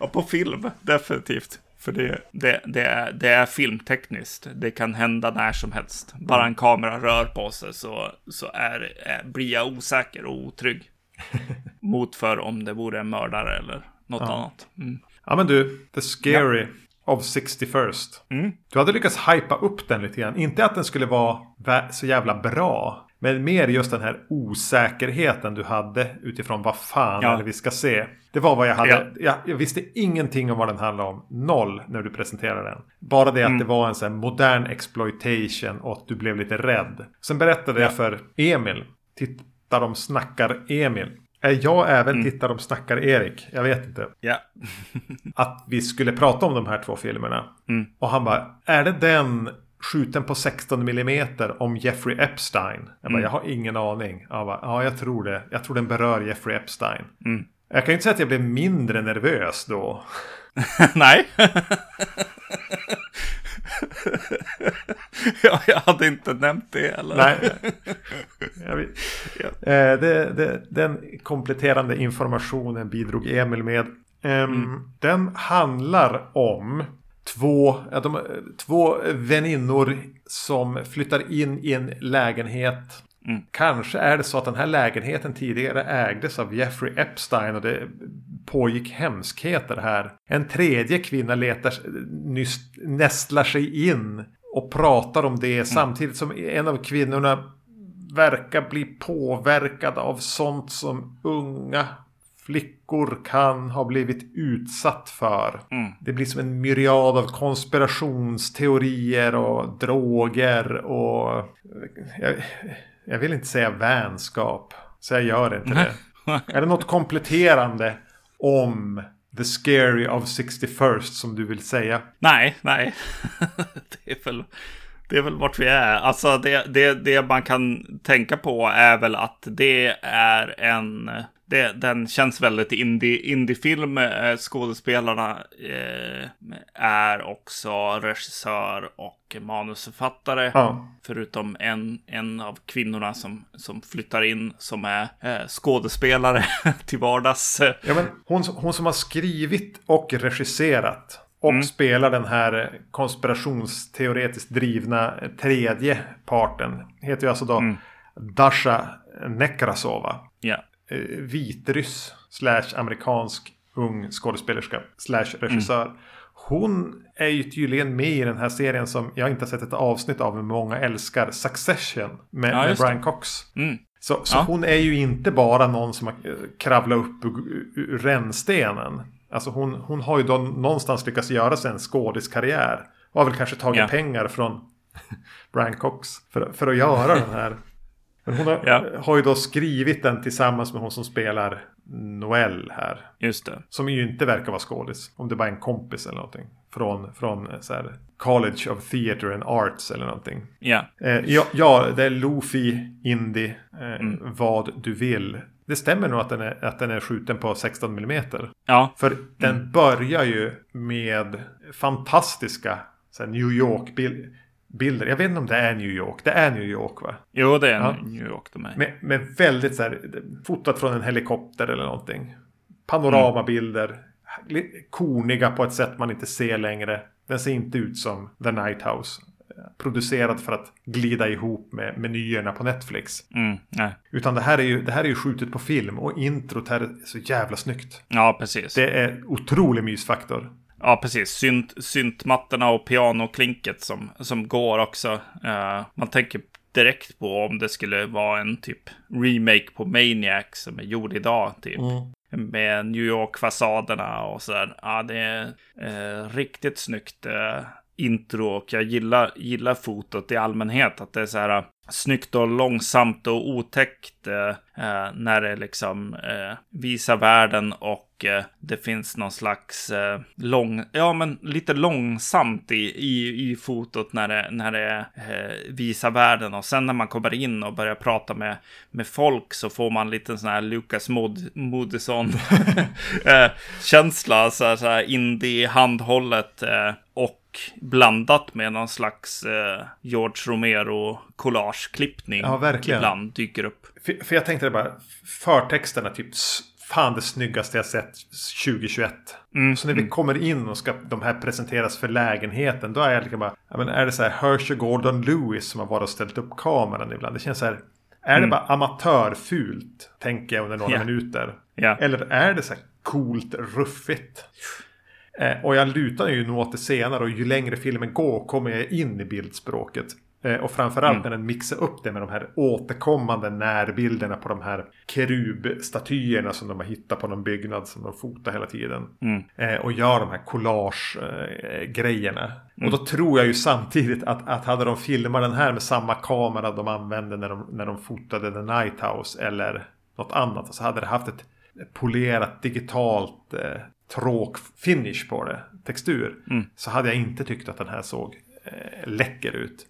ja, på film, definitivt. För det, det, det, är, det är filmtekniskt. Det kan hända när som helst. Bara en kamera rör på sig så, så är, är, blir jag osäker och otrygg. [laughs] Mot för om det vore en mördare eller något annat. Mm. Ja men du, The Scary of 61st. Mm. Du hade lyckats hypa upp den lite grann. Inte att den skulle vara så jävla bra. Men mer just den här osäkerheten du hade utifrån vad fan Ja. det vi ska se. Det var vad jag hade. Ja. Jag, jag visste ingenting om vad den handlade om. Noll när du presenterade den. Bara det att Mm. det var en sån modern exploitation och att du blev lite rädd. Sen berättade jag för Emil. Titta de snackar Emil. Är jag även Mm. Titta de snackar Erik? Jag vet inte Ja. att vi skulle prata om de här två filmerna. Mm. Och han bara, är det den skjuten på 16 mm om Jeffrey Epstein? Jag bara, Mm. jag har ingen aning. Jag bara, ja, jag tror det. Jag tror den berör Jeffrey Epstein. Mm. Jag kan ju inte säga att jag blev mindre nervös då. [laughs] Nej. [laughs] ja, jag hade inte nämnt det eller? Nej. [laughs] Jag vet. Ja. Eh, det, det, den kompletterande informationen bidrog Emil med. Ehm, Den handlar om två, de, två väninnor som flyttar in i en lägenhet. Mm. Kanske är det så att den här lägenheten tidigare ägdes av Jeffrey Epstein och det pågick hemskheter här. En tredje kvinna letar, nyst, nästlar sig in och pratar om det samtidigt som en av kvinnorna verkar bli påverkad av sånt som unga flickor kan ha blivit utsatt för. Mm. Det blir som en myriad av konspirationsteorier och droger och... Jag, jag vill inte säga vänskap, så jag gör inte det. Är det något kompletterande om The Scary of 61st som du vill säga? Nej, nej. [laughs] det, är väl, det är väl vart vi är. Alltså det, det, det man kan tänka på är väl att det är en... det, den känns väldigt indie, indiefilm. Eh, skådespelarna eh, är också regissör och manusförfattare. Ja. Förutom en, en av kvinnorna som, som flyttar in som är eh, skådespelare [laughs] till vardags. Ja, men hon, hon som har skrivit och regisserat och Mm. spelar den här konspirationsteoretiskt drivna tredje parten. Heter ju alltså då Mm. Dasha Nekrasova. Ja. Eh, Vitryss slash amerikansk ung skådespelerska slash regissör. Mm. Hon är ju tydligen med i den här serien som jag inte har sett ett avsnitt av men många älskar. Succession med, Ja, med. Brian Cox. Mm. Så, så Ja. hon är ju inte bara någon som har eh, kravlat upp ur, ur rännstenen. Alltså hon, hon har ju då någonstans lyckats göra sig en skådiskarriär. Och har väl kanske tagit Ja. pengar från [laughs] Brian Cox för, för att göra den här. Men hon har, Ja. har ju då skrivit den tillsammans med hon som spelar Noel här. Just det. Som ju inte verkar vara skådis. Om det bara är en kompis eller någonting. Från, från så här, College of Theatre and Arts eller någonting. Ja. Eh, ja, ja, det är Lofi, Indie, eh, Mm. vad du vill. Det stämmer nog att den är, att den är skjuten på 16 mm. Ja. För den börjar ju med fantastiska så här, New York-bilder. Jag vet inte om det är New York. Det är New York va? Jo, det är Ja. New York de är. Med, med väldigt så här, fotat från en helikopter eller någonting. Panoramabilder. li- Korniga på ett sätt man inte ser längre. Den ser inte ut som The Night House. Producerad för att glida ihop med menyerna på Netflix. Mm, nej. Utan det här är ju, det här är ju skjutet på film. Och introt här är så jävla snyggt. Ja, precis. Det är otrolig mysfaktor. Ja, precis. Synt, syntmattorna och pianoklinket som, som går också. Eh, man tänker direkt på om det skulle vara en typ remake på Maniac som är gjord idag. Typ. Med New York-fasaderna och sådär. Ja, det är eh, riktigt snyggt eh, intro och jag gillar, gillar fotot i allmänhet. Att det är så här snyggt och långsamt och otäckt när det liksom visar världen och eh, det finns någon slags eh, lång, ja men lite långsamt i, i, i fotot när det, när det eh, visar världen och sen när man kommer in och börjar prata med, med folk så får man lite sån här Lucas Mod, Moodysson [laughs] eh, känsla, så här, så här indie handhållet eh, och blandat med någon slags eh, George Romero collageklippning. Ja, verkligen. Ibland dyker upp. För, för jag tänkte det bara, förtexten är typ fan det snyggaste jag sett 2021. Mm, Så när vi kommer in och ska de här presenteras för lägenheten, då är jag liksom bara, men är det så här Hershey Gordon Lewis som har varit och ställt upp kameran ibland? Det känns så här, är det bara amatörfult, tänker jag under några Mm. Ja. minuter? Ja. Eller är det så här coolt ruffigt? Eh, och jag lutar ju nog åt det senare och ju längre filmen går kommer jag in i bildspråket. Eh, och framförallt Mm. när den mixar upp det med de här återkommande närbilderna på de här kerubstatyerna som de har hittat på någon byggnad som de fotar hela tiden. Mm. Eh, och gör de här collage-grejerna. Och då tror jag ju samtidigt att, att hade de filmat den här med samma kamera de använde när de, när de fotade The Night House eller något annat. Så hade det haft ett polerat digitalt eh, tråk-finish på det, textur. Så hade jag inte tyckt att den här såg eh, läcker ut.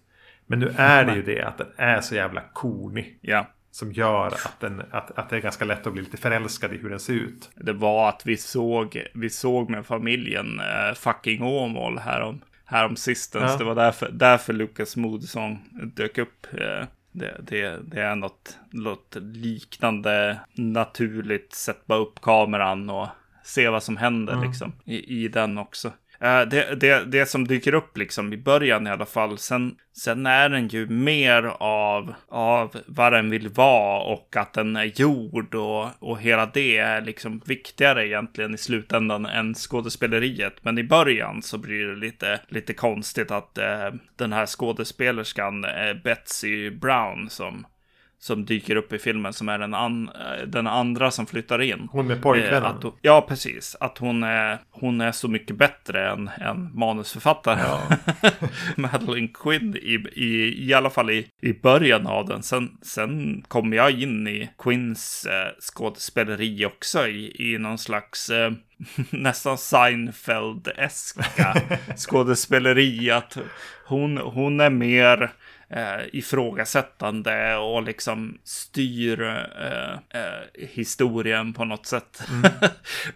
Men nu är det ju det att den är så jävla kornig. Ja. Som gör att, den, att, att det är ganska lätt att bli lite förälskad i hur den ser ut. Det var att vi såg, vi såg med familjen eh, fucking Åmål härom, härom sistens. Ja. Det var därför, därför Lucas Moodysson dök upp. Eh, det, det, det är något, något liknande naturligt. Sätt bara upp kameran och se vad som händer liksom i, i den också. Eh, det, det, det som dyker upp liksom i början i alla fall. Sen, sen är den ju mer av, av vad den vill vara och att den är gjord och, och hela det är liksom viktigare egentligen i slutändan än skådespeleriet. Men i början så blir det lite, lite konstigt att eh, den här skådespelerskan eh, Betsy Brown som som dyker upp i filmen som är den, an, eh, den andra som flyttar in. Hon med pojkvännen. Eh, ja, precis. Att hon är, hon är så mycket bättre än, än manusförfattaren. [laughs] Madeline Quinn i, i, i alla fall i, i början av den. Sen, sen kom jag in i Quinns eh, skådespeleri också i, i någon slags eh, [laughs] nästan Seinfeld-eska [laughs] skådespeleri. Att hon, hon är mer eh, ifrågasättande och liksom styr eh, eh, historien på något sätt. Mm.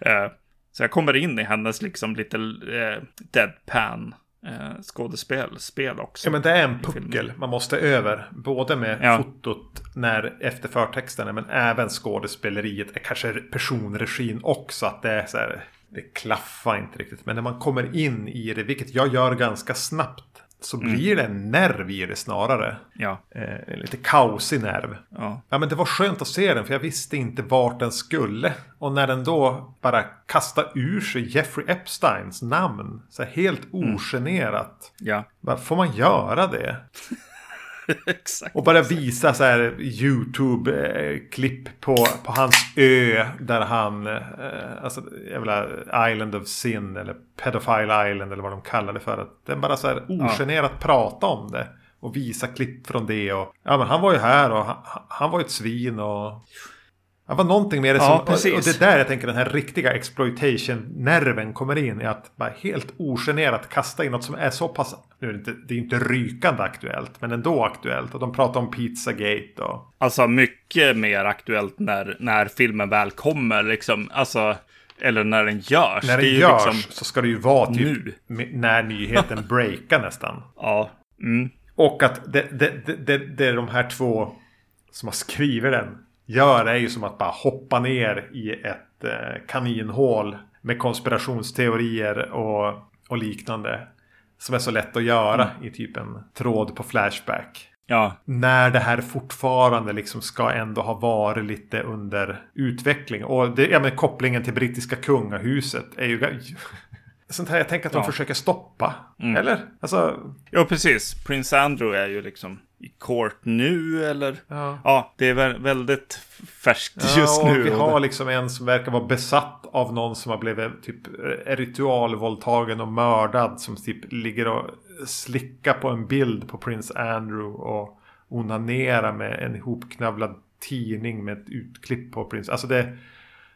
[laughs] eh, så jag kommer in i hennes liksom lite eh, deadpan eh, skådespel spel också. Ja, men det är en puckel man måste över. Både med ja. fotot när efter förtexterna men även skådespeleriet. Kanske personregin också. Att det är så här. Det klaffar inte riktigt. Men när man kommer in i det, vilket jag gör ganska snabbt så mm. blir det en nerv i det snarare. Ja. Eh, lite kaosig nerv. Ja. ja, men det var skönt att se den för jag visste inte vart den skulle. Och när den då bara kastade ur sig Jeffrey Epsteins namn. Så helt mm. ogenerat. Mm. Ja. får man göra det? [laughs] Exakt. Och bara visa så här YouTube-klipp på, på hans ö. Där han, eh, alltså jävla Island of Sin eller Pedophile Island eller vad de kallar det för. Att den bara så här ogenerat ja. prata om det. Och visa klipp från det. Och, ja men han var ju här och han, han var ju ett svin och... Det var någonting med det som, ja, och, och det är där jag tänker den här riktiga exploitation-nerven kommer in. I att bara helt ogenerat kasta in något som är så pass, nu är det, inte, det är inte rykande aktuellt, men ändå aktuellt. Och de pratar om Pizzagate och... Alltså mycket mer aktuellt när, när filmen väl kommer liksom. Alltså, eller när den görs. När den görs liksom... så ska det ju vara typ nu. när nyheten [laughs] breakar nästan. Ja. Mm. Och att det, det, det, det är de här två som har skrivit den gör är ju som att bara hoppa ner i ett eh, kaninhål med konspirationsteorier och, och liknande. Som är så lätt att göra mm. i typ en tråd på Flashback. Ja. När det här fortfarande liksom ska ändå ha varit lite under utveckling. Och det, ja, men kopplingen till brittiska kungahuset är ju... Sånt här jag tänker att de ja. försöker stoppa. Mm. Eller? Alltså... Ja, precis. Prins Andrew är ju liksom i court nu eller? Ja, ja det är väldigt färskt ja, just nu. Vi har liksom en som verkar vara besatt av någon som har blivit typ ritualvåldtagen och mördad. Som typ ligger och slickar på en bild på prins Andrew och onanerar med en ihopknövlad tidning med ett utklipp på prins. Alltså det...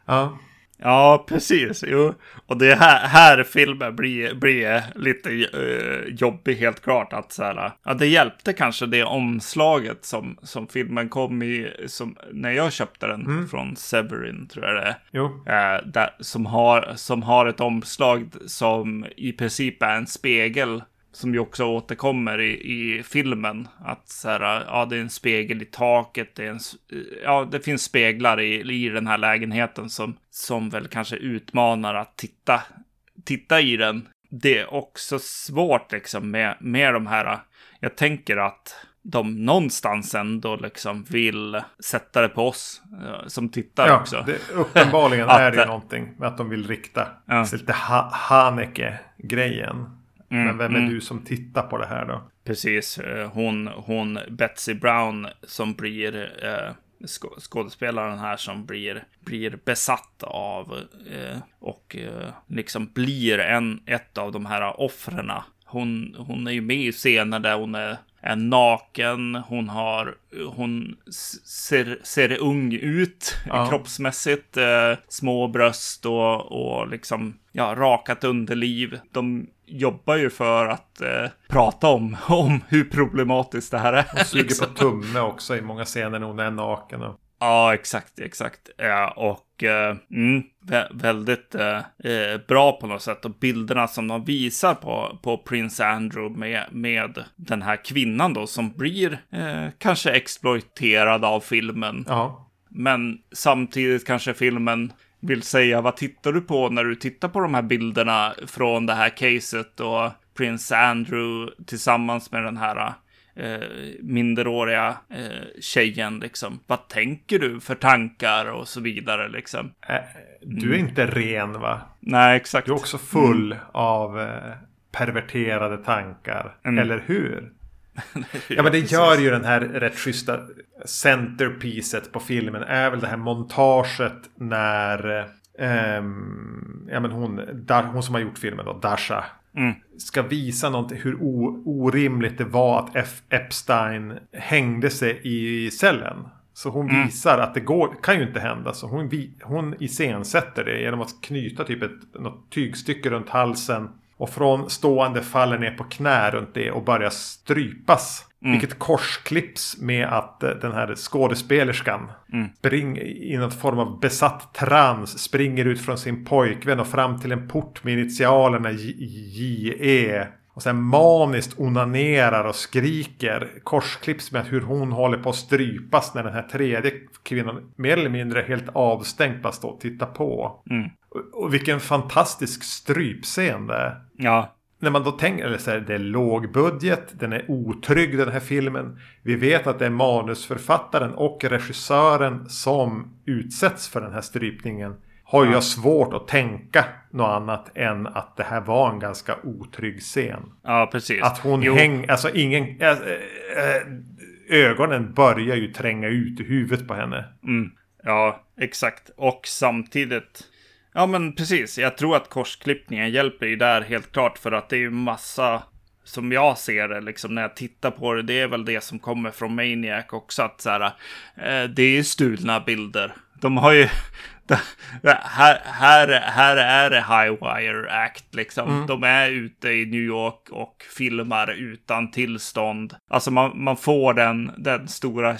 Ja. Ja, precis. Jo. Och det här, här filmen blir, blir lite uh, jobbig helt klart. Att så här, ja, det hjälpte kanske det omslaget som, som filmen kom i, som, när jag köpte den mm. från Severin, tror jag det är. Jo. Uh, där, som, har, som har ett omslag som i princip är en spegel som ju också återkommer i, i filmen. Att så här, ja, det är en spegel i taket. Det, är en, ja, det finns speglar i, i den här lägenheten som, som väl kanske utmanar att titta, titta i den. Det är också svårt liksom med, med de här. Jag tänker att de någonstans ändå liksom vill sätta det på oss uh, som tittar ja, också. Det, uppenbarligen [laughs] är det ju någonting med att de vill rikta. Ja. lite ha Haneke-grejen. Mm, Men vem är mm. du som tittar på det här då? Precis, eh, hon, hon Betsy Brown som blir eh, skådespelaren här som blir, blir besatt av eh, och eh, liksom blir en, ett av de här offren. Hon, hon är ju med i scener där hon är, är naken, hon har, hon ser, ser ung ut ja. kroppsmässigt, eh, små bröst och, och liksom, ja, rakat underliv. De jobbar ju för att eh, prata om, [laughs] om hur problematiskt det här är. Hon suger liksom. på tumme också i många scener när hon är naken. Och... Ja, exakt, exakt. Ja, och eh, mm, vä väldigt eh, eh, bra på något sätt. Och bilderna som de visar på, på Prince Andrew med, med den här kvinnan då som blir eh, kanske exploiterad av filmen. Ja. Men samtidigt kanske filmen vill säga vad tittar du på när du tittar på de här bilderna från det här caset och prins Andrew tillsammans med den här eh, minderåriga eh, tjejen liksom. Vad tänker du för tankar och så vidare liksom? Äh, du är mm. inte ren va? Nej, exakt. Du är också full mm. av eh, perverterade tankar, mm. eller hur? [laughs] ja men det gör ju den här rätt schyssta centerpieces på filmen. Är väl det här montaget när um, ja, men hon, Dar, hon som har gjort filmen då, Dasha. Mm. Ska visa någonting hur o, orimligt det var att F, Epstein hängde sig i cellen. Så hon mm. visar att det går, kan ju inte hända. Så hon, hon iscensätter det genom att knyta typ ett något tygstycke runt halsen. Och från stående faller ner på knä runt det och börjar strypas. Mm. Vilket korsklipps med att eh, den här skådespelerskan mm. spring, i någon form av besatt trans springer ut från sin pojkvän och fram till en port med initialerna JE. Och sen maniskt onanerar och skriker. Korsklipps med hur hon håller på att strypas när den här tredje kvinnan mer eller mindre helt avstängt bara står och tittar på. Mm. Och, och vilken fantastisk strypscen det är. Ja, när man då tänker, eller så här, det är låg budget, den är otrygg den här filmen. Vi vet att det är manusförfattaren och regissören som utsätts för den här strypningen. Har ja. jag svårt att tänka något annat än att det här var en ganska otrygg scen. Ja, precis. Att hon hänger, alltså ingen, äh, äh, ögonen börjar ju tränga ut i huvudet på henne. Mm. Ja, exakt. Och samtidigt Ja men precis, jag tror att korsklippningen hjälper ju där helt klart för att det är ju massa som jag ser det, liksom när jag tittar på det, det är väl det som kommer från Maniac också, att så här, eh, det är stulna bilder. De har ju, här, här, här är det Highwire Act liksom. Mm. De är ute i New York och filmar utan tillstånd. Alltså man, man får den, den stora, eh,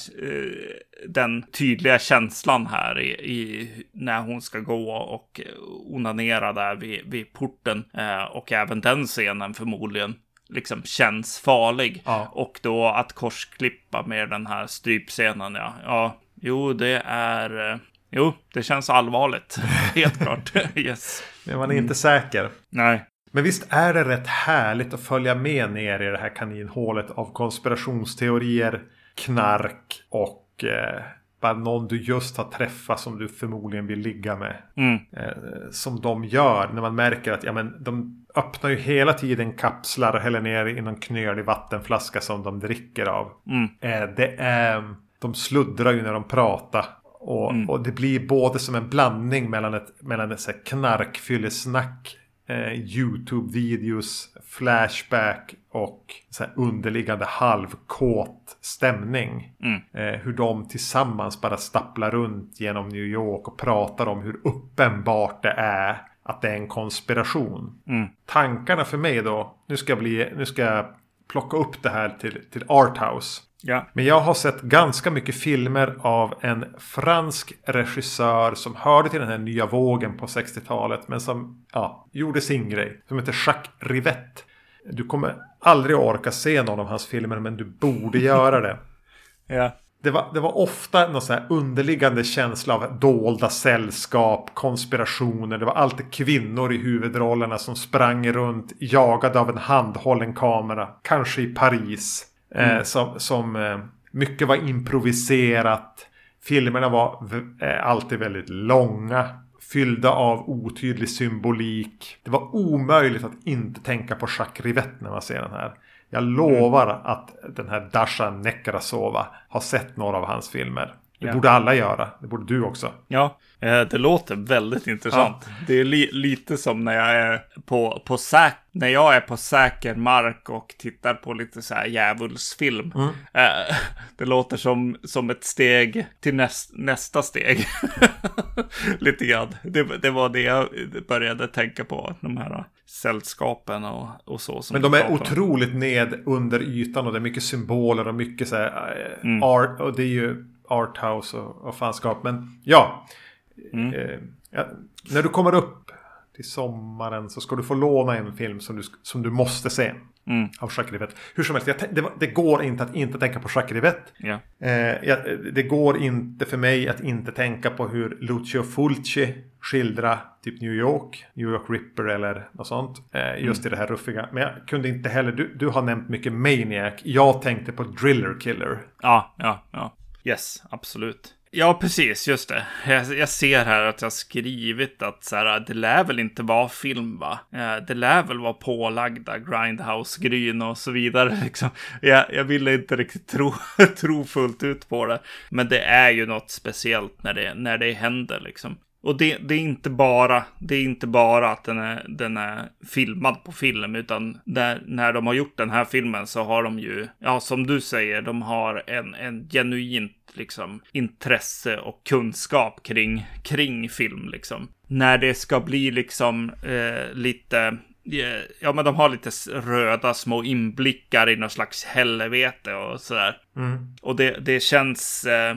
den tydliga känslan här i, i, när hon ska gå och onanera där vid, vid porten. Eh, och även den scenen förmodligen liksom känns farlig. Ja. Och då att korsklippa med den här strypscenen, ja. Ja, jo, det är... Jo, det känns allvarligt. [laughs] Helt klart. yes. Men man är inte säker. Nej. Men visst är det rätt härligt att följa med ner i det här kaninhålet av konspirationsteorier, knark och eh, bara någon du just har träffat som du förmodligen vill ligga med. Mm. Eh, som de gör när man märker att ja, men, de öppnar ju hela tiden kapslar och häller ner i någon knölig vattenflaska som de dricker av. Mm. Eh, det är, de sluddrar ju när de pratar. Och, mm. och, det blir både som en blandning mellan ett, mellan ett knarkfyllesnack, eh, YouTube-videos, Flashback och så underliggande halvkåt stämning. Mm. Eh, hur de tillsammans bara stapplar runt genom New York och pratar om hur uppenbart det är att det är en konspiration. Mm. Tankarna för mig då, nu ska jag, bli, nu ska jag plocka upp det här till, till Arthouse. Ja. Men jag har sett ganska mycket filmer av en fransk regissör som hörde till den här nya vågen på 60-talet. Men som ja, gjorde sin grej. Som heter Jacques Rivette. Du kommer aldrig orka se någon av hans filmer men du borde [laughs] göra det. ja. Det var, det var ofta någon här underliggande känsla av dolda sällskap, konspirationer. Det var alltid kvinnor i huvudrollerna som sprang runt jagade av en handhållen kamera. Kanske i Paris. Eh, mm. som, som eh, mycket var improviserat. Filmerna var eh, alltid väldigt långa. Fyllda av otydlig symbolik. Det var omöjligt att inte tänka på Jacques Rivette när man ser den här. Jag lovar mm. att den här Dasha Nekrasova har sett några av hans filmer. Det ja. borde alla göra. Det borde du också. Ja, eh, det låter väldigt intressant. Ja. Det är li lite som när jag är på, på säk när jag är på säker mark och tittar på lite så här djävulsfilm. Mm. Eh, [laughs] det låter som, som ett steg till näst, nästa steg. [laughs] lite grann. Det, det var det jag började tänka på. De här sällskapen och, och så. Men de är otroligt ned under ytan och det är mycket symboler och mycket så här eh, mm. art. Och det är ju arthouse och, och fanskap. Men ja, mm. eh, ja, när du kommer upp till sommaren så ska du få låna en film som du, som du måste se. Mm. Av Jacques. Hur som helst, jag, det, det, går inte att inte tänka på Jacques Rivette. Ja. Eh, jag, det går inte för mig att inte tänka på hur Lucio Fulci skildrar typ New York. New York Ripper eller något sånt. Eh, just mm. i det här ruffiga. Men jag kunde inte heller, du, du har nämnt mycket Maniac. Jag tänkte på Driller Killer. Ja, ja, ja. Yes, absolut. Ja, precis, just det. Jag, jag, ser här att jag har skrivit att så här, ah, det lär väl inte vara film, va? Eh, det lär väl vara pålagda Grindhouse-gryn och så vidare. [laughs] Liksom. Jag, jag ville inte riktigt tro, [laughs] tro fullt ut på det. Men det är ju något speciellt när det, när det händer, liksom. Och det, det, är inte bara, det är inte bara att den är, den är filmad på film, utan där, när de har gjort den här filmen så har de ju, ja som du säger, de har en, en genuint liksom intresse och kunskap kring, kring film liksom. När det ska bli liksom eh, lite Ja, men de har lite röda små inblickar i någon slags helvete och sådär. Mm. Och det, det känns eh,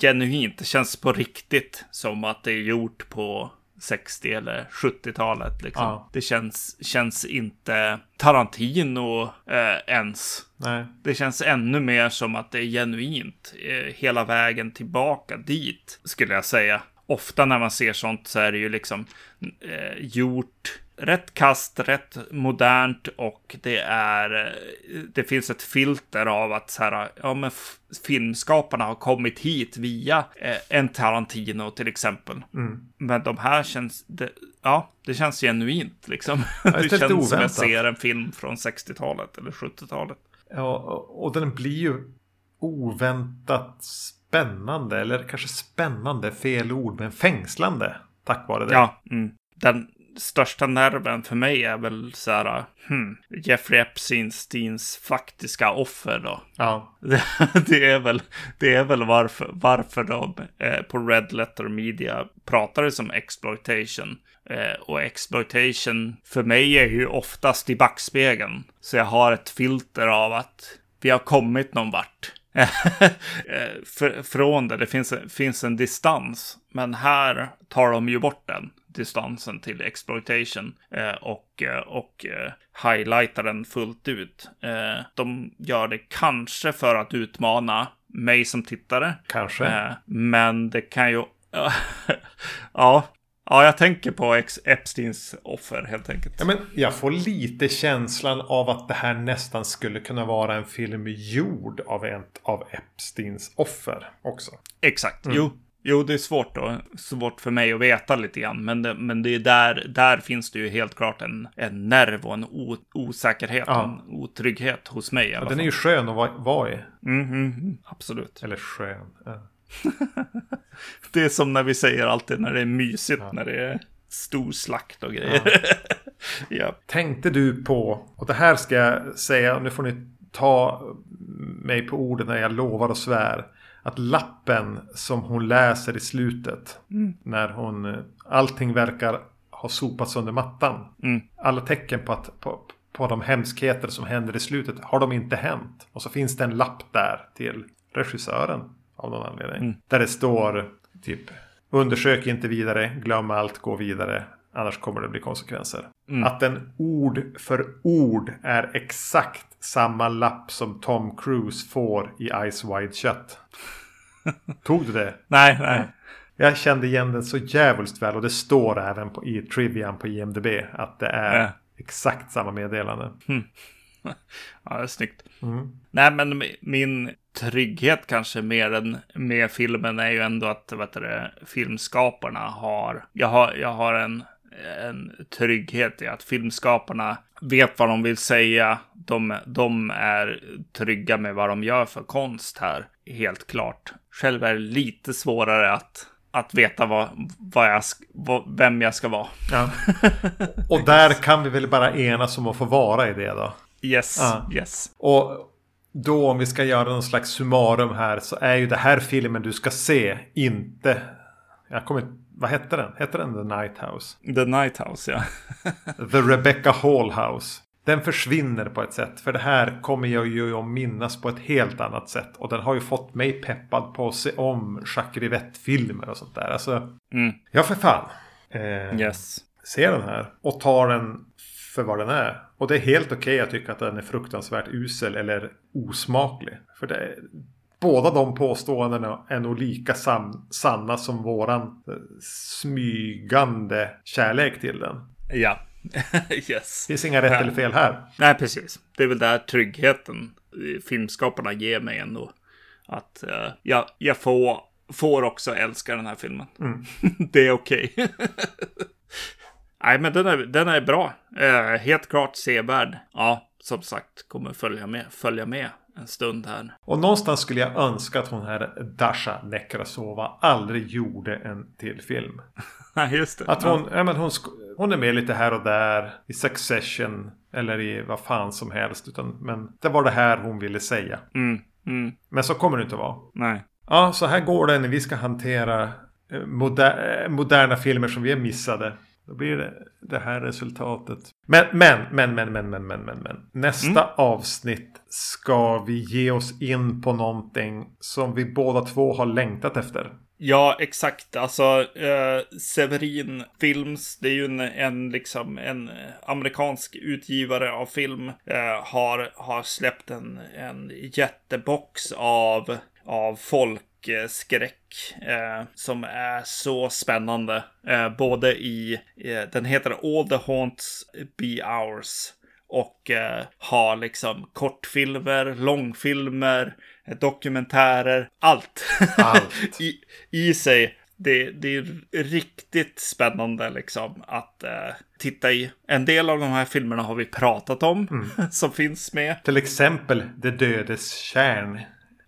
genuint, det känns på riktigt som att det är gjort på 60 eller 70-talet. Liksom. Ja. Det känns, känns inte Tarantino eh, ens. Nej. Det känns ännu mer som att det är genuint eh, hela vägen tillbaka dit, skulle jag säga. Ofta när man ser sånt så är det ju liksom eh, gjort rätt kast, rätt modernt och det är, det finns ett filter av att så här, ja men filmskaparna har kommit hit via eh, en Tarantino till exempel. Mm. Men de här känns, det, ja, det känns genuint liksom. Ja, det, [laughs] det känns oväntat. som jag ser en film från 60-talet eller 70-talet. Ja, och den blir ju oväntat spännande, eller kanske spännande, fel ord, men fängslande tack vare det. Ja, mm. den, största nerven för mig är väl så här, hmm, Jeffrey Epsteins faktiska offer då. Ja. Det, [laughs] det, är väl, det är väl varför, varför de eh, på Red Letter Media pratar det som exploitation. Eh, och exploitation för mig är ju oftast i backspegeln. Så jag har ett filter av att vi har kommit någon vart. [laughs] Eh, för, från det, det finns, finns en distans. Men här tar de ju bort den distansen till exploitation eh, och, eh, och eh, highlightar den fullt ut. De gör det kanske för att utmana mig som tittare. Kanske. Men det kan ju... [laughs] ja, Ja, jag tänker på Epsteins offer helt enkelt. Ja, men jag får lite känslan av att det här nästan skulle kunna vara en film gjord av en av Epsteins offer också. Exakt, mm. jo. Jo, det är svårt då. Svårt för mig att veta lite grann. Men det, men det är där, där finns det ju helt klart en, en nerv och en o, osäkerhet ja. och en otrygghet hos mig. I alla ja, den är ju skön att vara, vara i. Mm, mm, absolut. Eller skön. Ja. [laughs] det är som när vi säger alltid när det är mysigt, när det är stor slakt och grejer. [laughs] ja. Tänkte du på, och det här ska jag säga, nu får ni ta mig på orden när jag lovar och svär att lappen som hon läser i slutet. Mm. När hon, allting verkar ha sopats under mattan. Mm. Alla tecken på, att, på, på de hemskheter som händer i slutet har de inte hänt. Och så finns det en lapp där till regissören av någon anledning. Mm. Där det står typ undersök inte vidare, glöm allt, gå vidare. Annars kommer det bli konsekvenser. Mm. Att den ord för ord är exakt samma lapp som Tom Cruise får i Ice Wide Shut. [laughs] Tog du det? Nej, nej. Jag kände igen den så jävligt väl och det står även på, i trivian på IMDB att det är ja. exakt samma meddelande. Mm. [laughs] Ja, det är snyggt. Mm. Nej, men min trygghet kanske mer än med filmen är ju ändå att vet du, filmskaparna har, jag har, jag har en, en trygghet i att filmskaparna vet vad de vill säga. De, de är trygga med vad de gör för konst här, helt klart. Själv är det lite svårare att att veta vad, vad jag, vad, vem jag ska vara. Ja. [laughs] Och där kan vi väl bara enas om att få vara i det då? Yes, ja. yes. Och då om vi ska göra någon slags summarum här så är ju det här filmen du ska se inte... Jag kommer Vad hette den? Hette den The Night House? The Night House, ja. [laughs] The Rebecca Hall House. Den försvinner på ett sätt. För det här kommer jag ju att minnas på ett helt annat sätt. Och den har ju fått mig peppad på att se om Jacques Rivette-filmer och sånt där. Alltså, mm. ja för fan. Eh, yes. Se den här och ta den för vad den är. Och det är helt okej okay att tycka att den är fruktansvärt usel eller osmaklig. För det båda de påståendena är nog lika san, sanna som våran eh, smygande kärlek till den. Ja, [laughs] yes. Det finns inga rätt ja. eller fel här. Nej, precis. Det är väl där tryggheten filmskaparna ger mig ändå. Att uh, jag, jag får, får också älska den här filmen. Mm. [laughs] det är okej. [laughs] Nej, men den är, den är bra. Eh, helt klart sevärd. Ja, som sagt, kommer följa med, följa med en stund här. Och någonstans skulle jag önska att hon här Dasha Nekrasova aldrig gjorde en till film. [laughs] Nej, just det. Att hon, ja. men hon, hon är med lite här och där i Succession eller i vad fan som helst. Utan, men det var det här hon ville säga. Mm, mm. Men så kommer det inte att vara. Nej. Ja, så här går det när vi ska hantera eh, moder moderna filmer som vi är missade. Då blir det det här resultatet. Men, men, men, men, men, men, men, men, men. Nästa mm. avsnitt ska vi ge oss in på någonting som vi båda två har längtat efter. Ja, exakt. Alltså, eh, Severin Films, det är ju en, en, liksom, en amerikansk utgivare av film, eh, har, har släppt en, en jättebox av, av folk skräck eh, som är så spännande. Eh, både i, eh, den heter All the Haunts Be Ours och eh, har liksom kortfilmer, långfilmer, dokumentärer, allt, allt. [laughs] I, i sig. Det, det, är riktigt spännande liksom att eh, titta i. En del av de här filmerna har vi pratat om mm. [laughs] som finns med. Till exempel Det dödes kärn.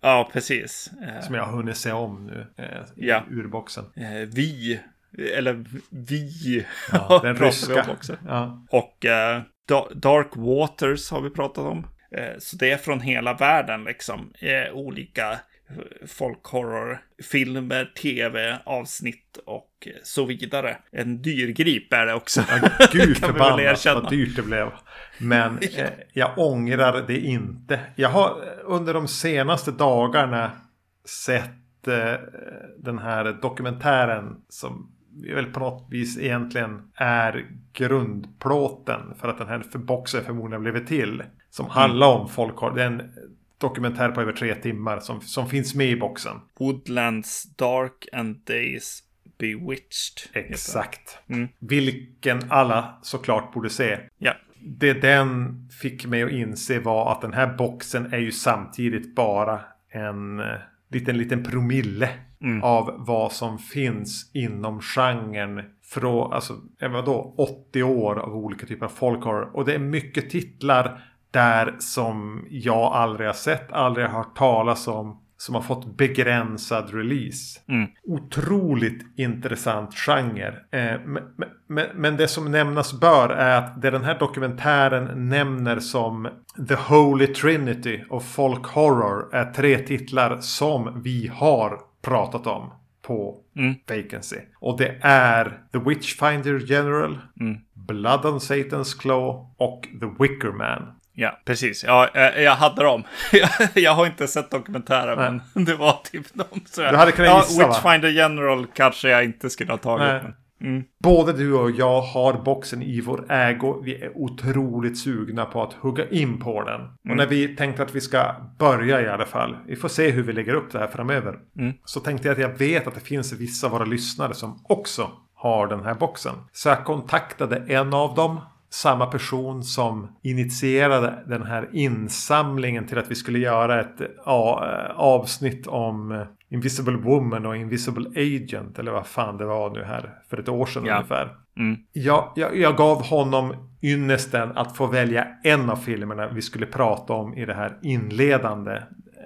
Ja, precis. Eh, som jag har hunnit se om nu. Eh, ja. Ur boxen. Eh, vi. Eller vi. Ja, [laughs] den ryska. Också. Ja. Och eh, Dark Waters har vi pratat om. Eh, så det är från hela världen liksom. Eh, olika folkhorrorfilmer, tv-avsnitt och så vidare. En dyrgrip är det också. Ja, [laughs] gud förbannat vad dyrt det blev. Men [laughs] eh, jag ångrar det inte. Jag har under de senaste dagarna sett eh, den här dokumentären som väl på något vis egentligen är grundplåten för att den här boxen förmodligen blivit till. Som handlar om folkhorror. Dokumentär på över tre timmar som, som finns med i boxen. Woodlands Dark and Days Bewitched. Exakt. Mm. Vilken alla såklart borde se. Ja. Det den fick mig att inse var att den här boxen är ju samtidigt bara en eh, liten, liten promille mm. av vad som finns inom genren. Från, alltså, vadå, 80 år av olika typer av folkhorror. Och det är mycket titlar där som jag aldrig har sett, aldrig har hört talas om. Som har fått begränsad release. Mm. Otroligt intressant genre. Eh, men, men, men, det som nämnas bör är att det den här dokumentären nämner som The Holy Trinity of Folk Horror är tre titlar som vi har pratat om på mm. Vacancy. Och det är The Witchfinder General, mm. Blood on Satan's Claw och The Wicker Man. Ja, precis. Ja, jag hade dem. [laughs] jag har inte sett dokumentären, Nej. men [laughs] det var typ dem. Så jag, du hade kunnat gissa, ja, Witchfinder General kanske jag inte skulle ha tagit. Mm. Både du och jag har boxen i vår ägo. Vi är otroligt sugna på att hugga in på den. Mm. Och när vi tänkte att vi ska börja i alla fall. Vi får se hur vi lägger upp det här framöver. Mm. Så tänkte jag att jag vet att det finns vissa av våra lyssnare som också har den här boxen. Så jag kontaktade en av dem samma person som initierade den här insamlingen till att vi skulle göra ett avsnitt om eh, Invisible Woman och Invisible Agent eller vad fan det var nu här för ett år sedan ja. ungefär. Mm. Jag, jag, jag, gav honom ynnesten att få välja en av filmerna vi skulle prata om i det här inledande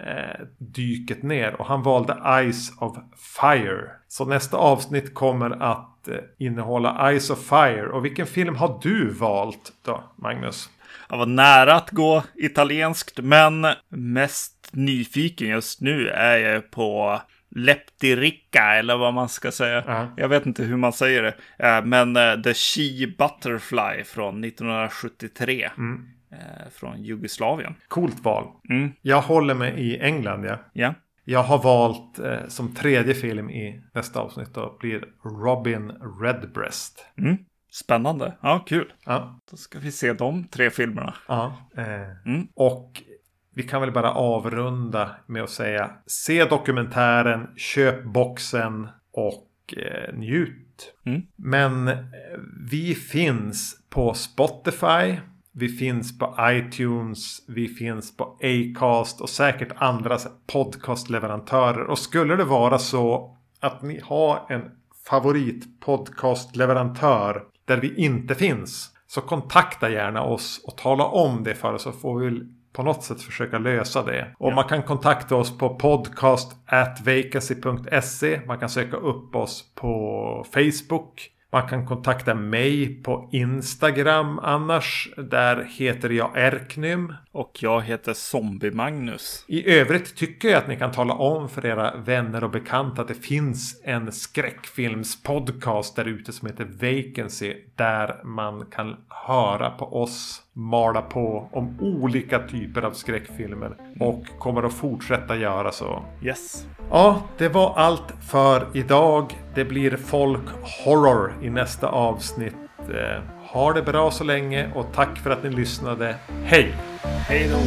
eh, dyket ner och han valde Eyes of Fire. Så nästa avsnitt kommer att eh, innehålla Eyes of Fire. Och vilken film har du valt då, Magnus? Jag var nära att gå italienskt, men mest nyfiken just nu är jag på Leptiricca eller vad man ska säga. Uh -huh. Jag vet inte hur man säger det. Eh, men eh, The She Butterfly från 1973. Mm. Från Jugoslavien. Coolt val. Mm. Jag håller mig i England ja. Ja. Jag har valt eh, som tredje film i nästa avsnitt då blir Robin Redbreast. Mm. Spännande. Ja, kul. Ja. Då ska vi se de tre filmerna. Ja. Eh, mm. Och vi kan väl bara avrunda med att säga se dokumentären, köp boxen och eh, njut. Mm. Men eh, vi finns på Spotify. Vi finns på iTunes, vi finns på Acast och säkert andra podcastleverantörer. Och skulle det vara så att ni har en favoritpodcastleverantör där vi inte finns. Så kontakta gärna oss och tala om det för oss så får vi på något sätt försöka lösa det. Och ja. man kan kontakta oss på podcast. Man kan söka upp oss på Facebook. Man kan kontakta mig på Instagram annars. Där heter jag Erknym. Och jag heter Zombie Magnus. I övrigt tycker jag att ni kan tala om för era vänner och bekanta att det finns en skräckfilmspodcast där ute som heter Vacancy. Där man kan höra på oss mala på om olika typer av skräckfilmer. Och kommer att fortsätta göra så. Yes. Ja, det var allt för idag. Det blir folk horror i nästa avsnitt. Eh, ha det bra så länge och tack för att ni lyssnade. Hej! Hej då!